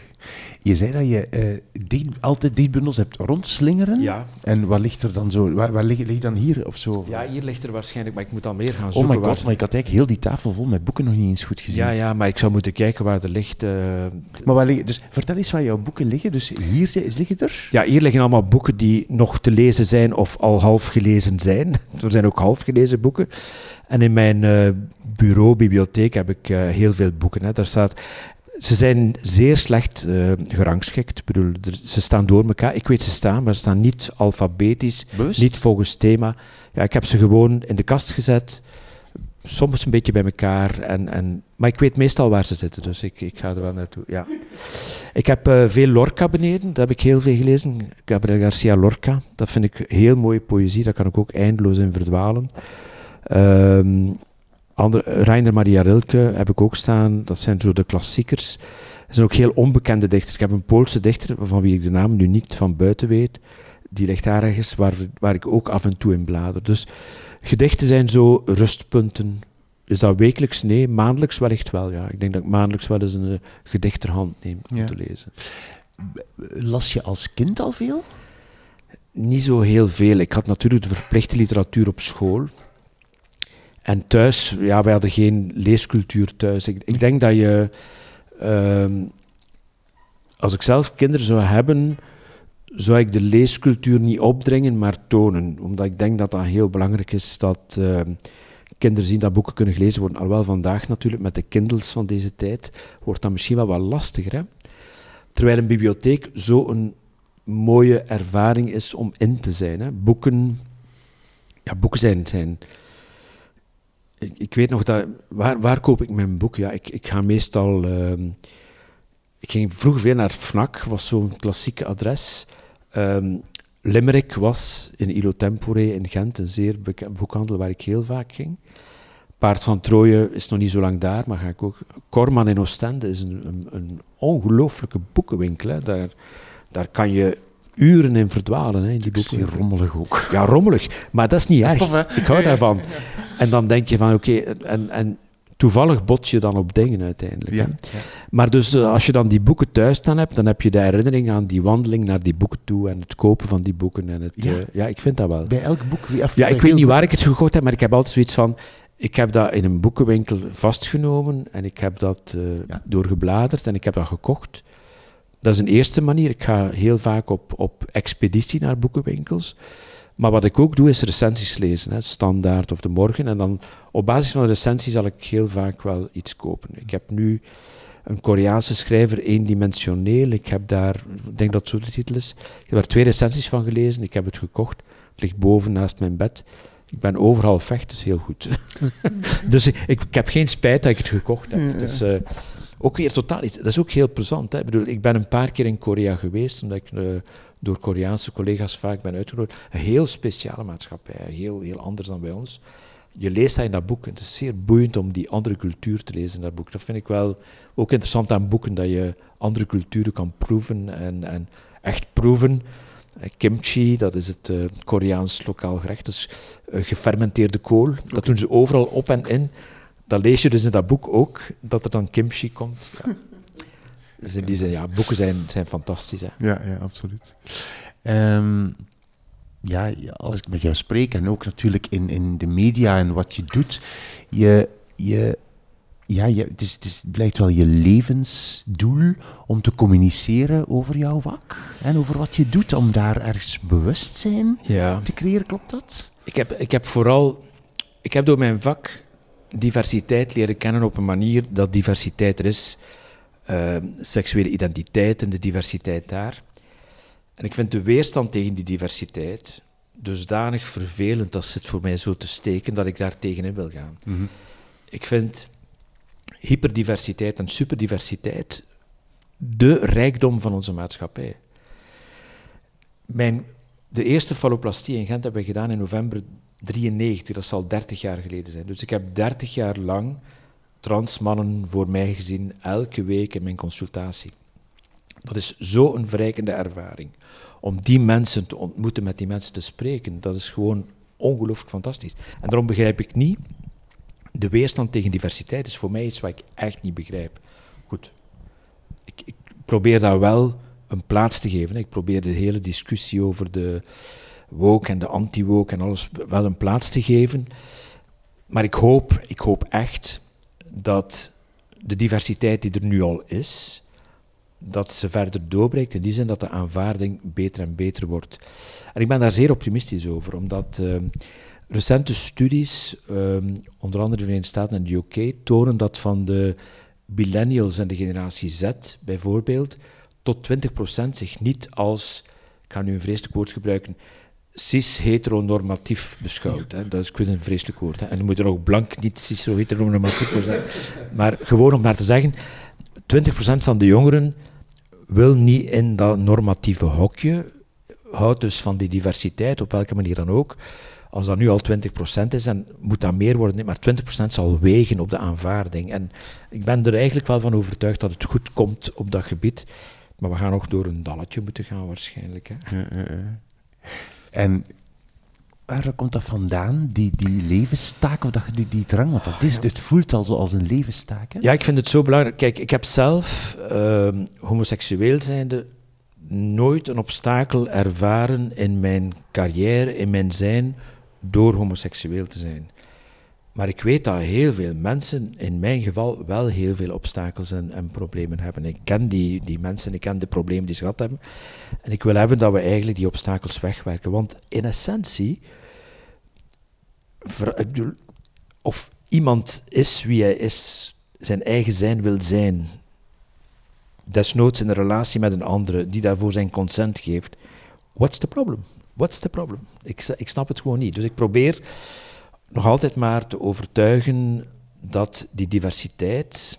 A: Je zei dat je uh, dicht, altijd dichtbundels hebt rondslingeren.
B: Ja.
A: En wat ligt er dan zo? Waar, waar ligt, ligt, dan hier of zo?
B: Ja, hier ligt er waarschijnlijk, maar ik moet dan meer gaan zoeken.
A: Oh my god, maar ik had eigenlijk heel die tafel vol met boeken nog niet eens goed gezien.
B: Ja, ja, maar ik zou moeten kijken waar er ligt. Uh,
A: maar waar liggen, dus vertel eens waar jouw boeken liggen. Dus hier liggen er?
B: Ja, hier liggen allemaal boeken die nog te lezen zijn of al half gelezen zijn. er zijn ook half gelezen boeken. En in mijn uh, bureau, bibliotheek, heb ik uh, heel veel boeken. Hè. Daar staat, ze zijn zeer slecht uh, gerangschikt. Ik bedoel, ze staan door elkaar. Ik weet ze staan, maar ze staan niet alfabetisch,
A: Bewust?
B: niet volgens thema. Ja, ik heb ze gewoon in de kast gezet, soms een beetje bij elkaar. En, en, maar ik weet meestal waar ze zitten, dus ik, ik ga er wel naartoe. Ja. Ik heb uh, veel Lorca beneden, dat heb ik heel veel gelezen. Gabriel Garcia Lorca, dat vind ik heel mooie poëzie, daar kan ik ook eindeloos in verdwalen. Um, andere, Reiner Maria Rilke heb ik ook staan. Dat zijn zo de klassiekers. Dat zijn ook heel onbekende dichters. Ik heb een Poolse dichter, van wie ik de naam nu niet van buiten weet. Die ligt daar ergens, waar, waar ik ook af en toe in blader. Dus gedichten zijn zo rustpunten. Is dat wekelijks? Nee. Maandelijks wellicht wel, ja. Ik denk dat ik maandelijks wel eens een uh, gedicht ter hand neem om ja. te lezen.
A: Las je als kind al veel?
B: Niet zo heel veel. Ik had natuurlijk de verplichte literatuur op school. En thuis, ja, wij hadden geen leescultuur thuis. Ik, denk dat je, uh, als ik zelf kinderen zou hebben, zou ik de leescultuur niet opdringen, maar tonen. Omdat ik denk dat dat heel belangrijk is dat uh, kinderen zien dat boeken kunnen gelezen worden. Alhoewel vandaag natuurlijk met de kindles van deze tijd wordt dat misschien wel wat lastiger. Hè? Terwijl een bibliotheek zo'n mooie ervaring is om in te zijn. Hè? Boeken, ja, boeken zijn, zijn ik, ik, weet nog dat. Waar, waar koop ik mijn boek? Ja, ik, ik ga meestal. Uh, ik ging vroeger veel naar FNAC, was zo'n klassieke adres. Um, Limerick was in Ilo Tempore in Gent een zeer bekend boekhandel waar ik heel vaak ging. Paard van Troje is nog niet zo lang daar, maar ga ik ook. Corman in Oostende is een, een, een ongelooflijke boekenwinkel. Hè. Daar, daar kan je uren in verdwalen hè, in die boeken.
A: Rommelig ook.
B: Ja, rommelig. Maar dat is niet erg. Tof, ik hou daarvan. En dan denk je van, oké, okay, en, en toevallig bot je dan op dingen uiteindelijk.
A: Ja,
B: ja. Maar dus uh, als je dan die boeken thuis staan hebt, dan heb je de herinnering aan die wandeling naar die boeken toe en het kopen van die boeken. En het, ja. Uh, ja ik vind dat wel.
A: Bij elk boek?
B: Ja, ik weet niet waar ik het gekocht heb, maar ik heb altijd zoiets van... Ik heb dat in een boekenwinkel vastgenomen en ik heb dat uh, doorgebladerd en ik heb dat gekocht. Dat is een eerste manier. Ik ga heel vaak op, op expeditie naar boekenwinkels. Maar wat ik ook doe, is recensies lezen. Hè, standaard of de morgen. En dan op basis van de recensie zal ik heel vaak wel iets kopen. Ik heb nu een Koreaanse schrijver, eendimensioneel. Ik heb daar, ik denk dat het zo de titel is. Ik heb daar twee recensies van gelezen. Ik heb het gekocht. Het ligt boven naast mijn bed. Ik ben overal vecht, dat is heel goed. dus ik, ik, ik, heb geen spijt dat ik het gekocht heb. Ja. Dus, uh, ook weer totaal iets. Dat is ook heel plezant. Hè? Ik bedoel, ik ben een paar keer in Korea geweest, omdat ik uh, door Koreaanse collega's vaak ben uitgenodigd. Een heel speciale maatschappij, heel, heel anders dan bij ons. Je leest dat in dat boek. Het is zeer boeiend om die andere cultuur te lezen in dat boek. Dat vind ik wel ook interessant aan boeken, dat je andere culturen kan proeven en, en echt proeven Kimchi, dat is het uh, Koreaans lokaal gerecht, dus uh, gefermenteerde kool. Dat doen ze overal op en in. Dat lees je dus in dat boek ook, dat er dan kimchi komt. Ja. Dus in die zin, ja, boeken zijn, zijn fantastisch. Hè.
A: Ja, ja, absoluut. Um, ja, als ik met jou spreek en ook natuurlijk in, in de media en wat je doet, je, je, ja, je, het, is, het is, blijkt wel je levensdoel om te communiceren over jouw vak en over wat je doet, om daar ergens bewustzijn ja. te creëren. Klopt dat?
B: Ik heb, ik heb vooral, ik heb door mijn vak diversiteit leren kennen op een manier dat diversiteit er is. Uh, seksuele identiteit en de diversiteit daar. En ik vind de weerstand tegen die diversiteit dusdanig vervelend als het voor mij zo te steken dat ik daar tegenin wil gaan. Mhm. Ik vind hyperdiversiteit en superdiversiteit de rijkdom van onze maatschappij. Mijn, de eerste falloplastie in Gent hebben we gedaan in november 93, dat zal 30 jaar geleden zijn. Dus ik heb 30 jaar lang transmannen voor mij gezien, elke week in mijn consultatie. Dat is zo'n verrijkende ervaring. Om die mensen te ontmoeten, met die mensen te spreken, dat is gewoon ongelooflijk fantastisch. En daarom begrijp ik niet, de weerstand tegen diversiteit is voor mij iets wat ik echt niet begrijp. Goed, ik, ik probeer daar wel een plaats te geven. Ik probeer de hele discussie over de woke en de anti-woke en alles wel een plaats te geven. Maar ik hoop, ik hoop echt dat de diversiteit die er nu al is, dat ze verder doorbreekt, in die zin dat de aanvaarding beter en beter wordt. En ik ben daar zeer optimistisch over, omdat uh, recente studies, uh, onder andere de Verenigde Staten en de UK, tonen dat van de millennials en de generatie Z bijvoorbeeld, tot 20% zich niet als, ik ga nu een vreselijk woord gebruiken, cis-heteronormatief beschouwt. Hè. Dat is ik een vreselijk woord. Hè. En je moet er ook blank niet cis-heteronormatief zijn. Maar gewoon om maar te zeggen, 20% van de jongeren wil niet in dat normatieve hokje, houdt dus van die diversiteit, op welke manier dan ook. Als dat nu al 20% is, dan moet dat meer worden. Maar 20% zal wegen op de aanvaarding. En ik ben er eigenlijk wel van overtuigd dat het goed komt op dat gebied. Maar we gaan nog door een dalletje moeten gaan waarschijnlijk. Hè.
A: En waar komt dat vandaan, die, die levenstaak, of dat, die, die drang? Want dat is, het voelt al als een levenstaak. Hè?
B: Ja, ik vind het zo belangrijk. Kijk, ik heb zelf, uh, homoseksueel zijnde, nooit een obstakel ervaren in mijn carrière, in mijn zijn, door homoseksueel te zijn. Maar ik weet dat heel veel mensen, in mijn geval, wel heel veel obstakels en, en, problemen hebben. Ik ken die, die mensen, ik ken de problemen die ze gehad hebben. En ik wil hebben dat we eigenlijk die obstakels wegwerken. Want in essentie, of iemand is wie hij is, zijn eigen zijn wil zijn, desnoods in een relatie met een andere, die daarvoor zijn consent geeft, what's the problem? What's the problem? Ik, ik snap het gewoon niet. Dus ik probeer nog altijd maar te overtuigen dat die diversiteit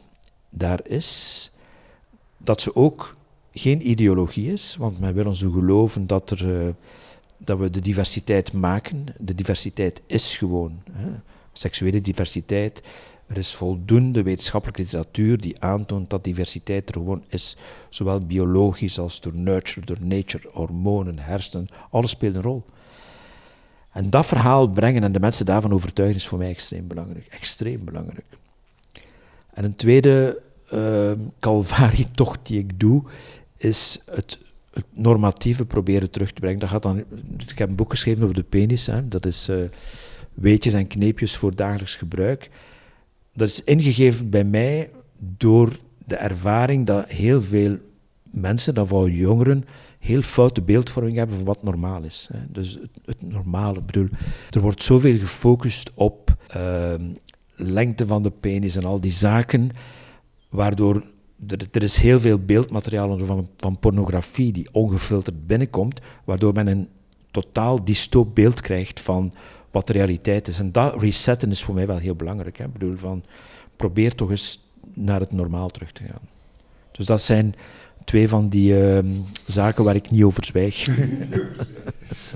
B: daar is, dat ze ook geen ideologie is, want men wil ons geloven dat, er, uh, dat we de diversiteit maken. De diversiteit is gewoon. Hè. Seksuele diversiteit. Er is voldoende wetenschappelijke literatuur die aantoont dat diversiteit er gewoon is. Zowel biologisch als door nurture, door nature, hormonen, hersenen, alles speelt een rol. En dat verhaal brengen en de mensen daarvan overtuigen is voor mij extreem belangrijk. Extreem belangrijk. En een tweede uh, calvarietocht die ik doe, is het, normatieve proberen terug te brengen. Dat gaat dan, ik heb een boek geschreven over de penis. Hè. Dat is uh, weetjes en kneepjes voor dagelijks gebruik. Dat is ingegeven bij mij door de ervaring dat heel veel mensen, dat vooral jongeren, heel foute beeldvorming hebben van wat normaal is. Hè. Dus het, het, normale, bedoel, er wordt zoveel gefocust op uh, lengte van de penis en al die zaken, waardoor er, er is heel veel beeldmateriaal van, van pornografie die ongefilterd binnenkomt, waardoor men een totaal dystoop beeld krijgt van wat de realiteit is. En dat resetten is voor mij wel heel belangrijk. Hè. Bedoel, van, probeer toch eens naar het normaal terug te gaan. Dus dat zijn twee van die uh, zaken waar ik niet over zwijg.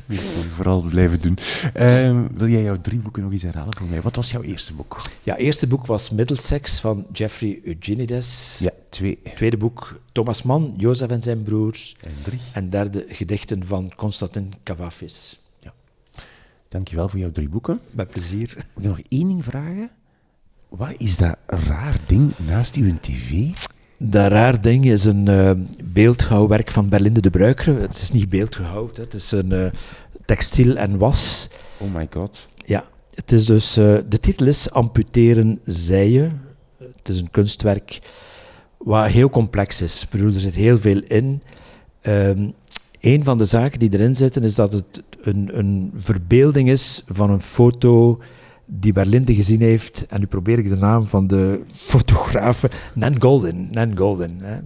A: Dat vooral blijven doen. Ehm, wil jij jouw drie boeken nog eens herhalen voor mij? Wat was jouw eerste boek?
B: Ja, eerste boek was Middlesex van Jeffrey Eugenides.
A: Ja, twee.
B: Tweede boek Thomas Mann, Jozef en zijn broers.
A: En drie.
B: En derde Gedichten van Constantin Cavafis.
A: Ja. Dankjewel voor jouw drie boeken.
B: Met plezier.
A: Moet ik nog één ding vragen? Wat is dat raar ding naast uw tv?
B: Dat raar ding is een uh, beeldhouwwerk van Berlinde de Bruikere. Het is niet beeldgehouwd, het is een uh, textiel en was.
A: Oh my god.
B: Ja, het is dus, uh, de titel is Amputeren Zijen. Het is een kunstwerk wat heel complex is. Ik bedoel, er zit heel veel in. Um, een van de zaken die erin zitten is dat het een, een verbeelding is van een foto die Berlinde gezien heeft, en nu probeer ik de naam van de fotograaf, Nan Goldin. Nan Goldin hè.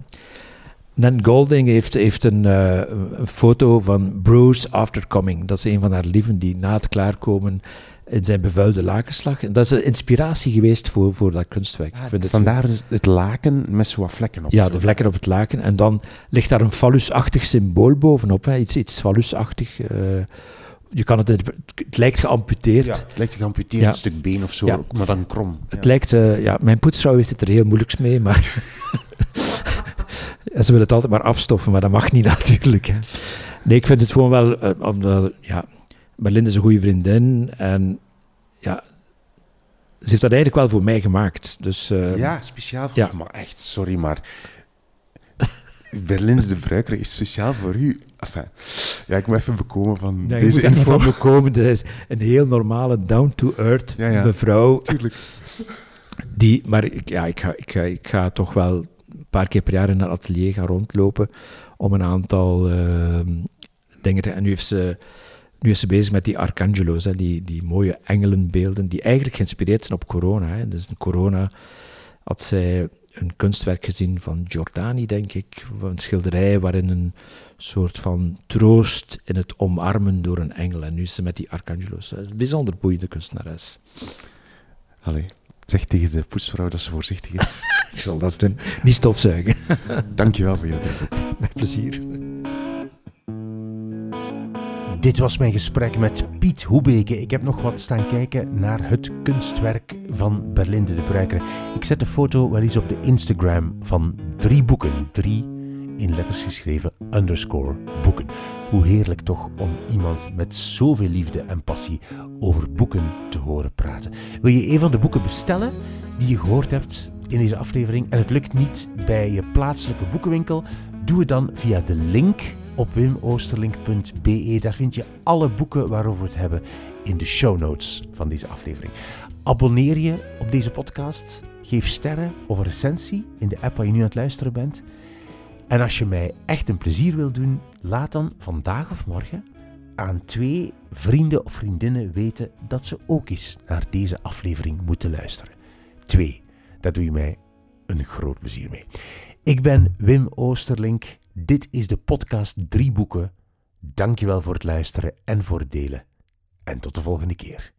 B: Nan Golding heeft, heeft een, uh, een, foto van Bruce After Coming. Dat is een van haar lieven die na het klaarkomen in zijn bevuilde lakenslag. En dat is een inspiratie geweest voor, voor dat kunstwerk.
A: Ah, vandaar het, het, laken met zo wat vlekken op.
B: Ja, de vlekken op het laken. En dan ligt daar een fallusachtig symbool bovenop. Hè. Iets, iets fallusachtig. Uh, je kan het, het lijkt geamputeerd.
A: Ja, het lijkt geamputeerd, ja. een stuk been of zo, ja. maar dan krom.
B: Het lijkt, uh, ja, mijn poetsvrouw heeft het er heel moeilijks mee, maar ze wil het altijd maar afstoffen, maar dat mag niet natuurlijk. Hè. Nee, ik vind het gewoon wel, uh, ja, Berlinde is een goede vriendin en ja, ze heeft dat eigenlijk wel voor mij gemaakt. Dus, uh,
A: ja, speciaal voor ja. maar echt, sorry, maar Berlinde de Bruiker is speciaal voor u. Enfin, ja, ik moet even bekomen van deze
B: info. Van bekomen. Dat is een heel normale, down-to-earth
A: ja, ja.
B: mevrouw.
A: Tuurlijk.
B: Die, maar ik, ja, ik, ga, ik, ga, ik ga toch wel een paar keer per jaar in haar atelier gaan rondlopen om een aantal uh, dingen te... En nu heeft ze... Nu is ze bezig met die arcangelo's, hè, die, die mooie engelenbeelden, die eigenlijk geïnspireerd zijn op corona. Hè. Dus in corona had zij een kunstwerk gezien van Giordani, denk ik. Een schilderij waarin een soort van troost in het omarmen door een engel. En nu is ze met die arcangelo's. Een bijzonder boeiende kunstenares.
A: Allee, zeg tegen de poetsvrouw dat ze voorzichtig is.
B: ik zal dat doen. Niet stofzuigen.
A: Dankjewel voor je
B: Met plezier.
A: Dit was mijn gesprek met Piet Hoebeke. Ik heb nog wat staan kijken naar het kunstwerk van Berlinde de Bruiker. Ik zet de foto wel eens op de Instagram van drie boeken. Drie in letters geschreven underscore boeken. Hoe heerlijk toch om iemand met zoveel liefde en passie over boeken te horen praten. Wil je een van de boeken bestellen die je gehoord hebt in deze aflevering en het lukt niet bij je plaatselijke boekenwinkel? Doe het dan via de link op wimoosterlink.be. Daar vind je alle boeken waarover we het hebben in de show notes van deze aflevering. Abonneer je op deze podcast. Geef sterren of een recensie in de app waar je nu aan het luisteren bent. En als je mij echt een plezier wil doen, laat dan vandaag of morgen aan twee vrienden of vriendinnen weten dat ze ook eens naar deze aflevering moeten luisteren. Twee, daar doe je mij een groot plezier mee. Ik ben Wim Oosterlink. Dit is de podcast Drie Boeken. Dankjewel voor het luisteren en voor het delen. En tot de volgende keer.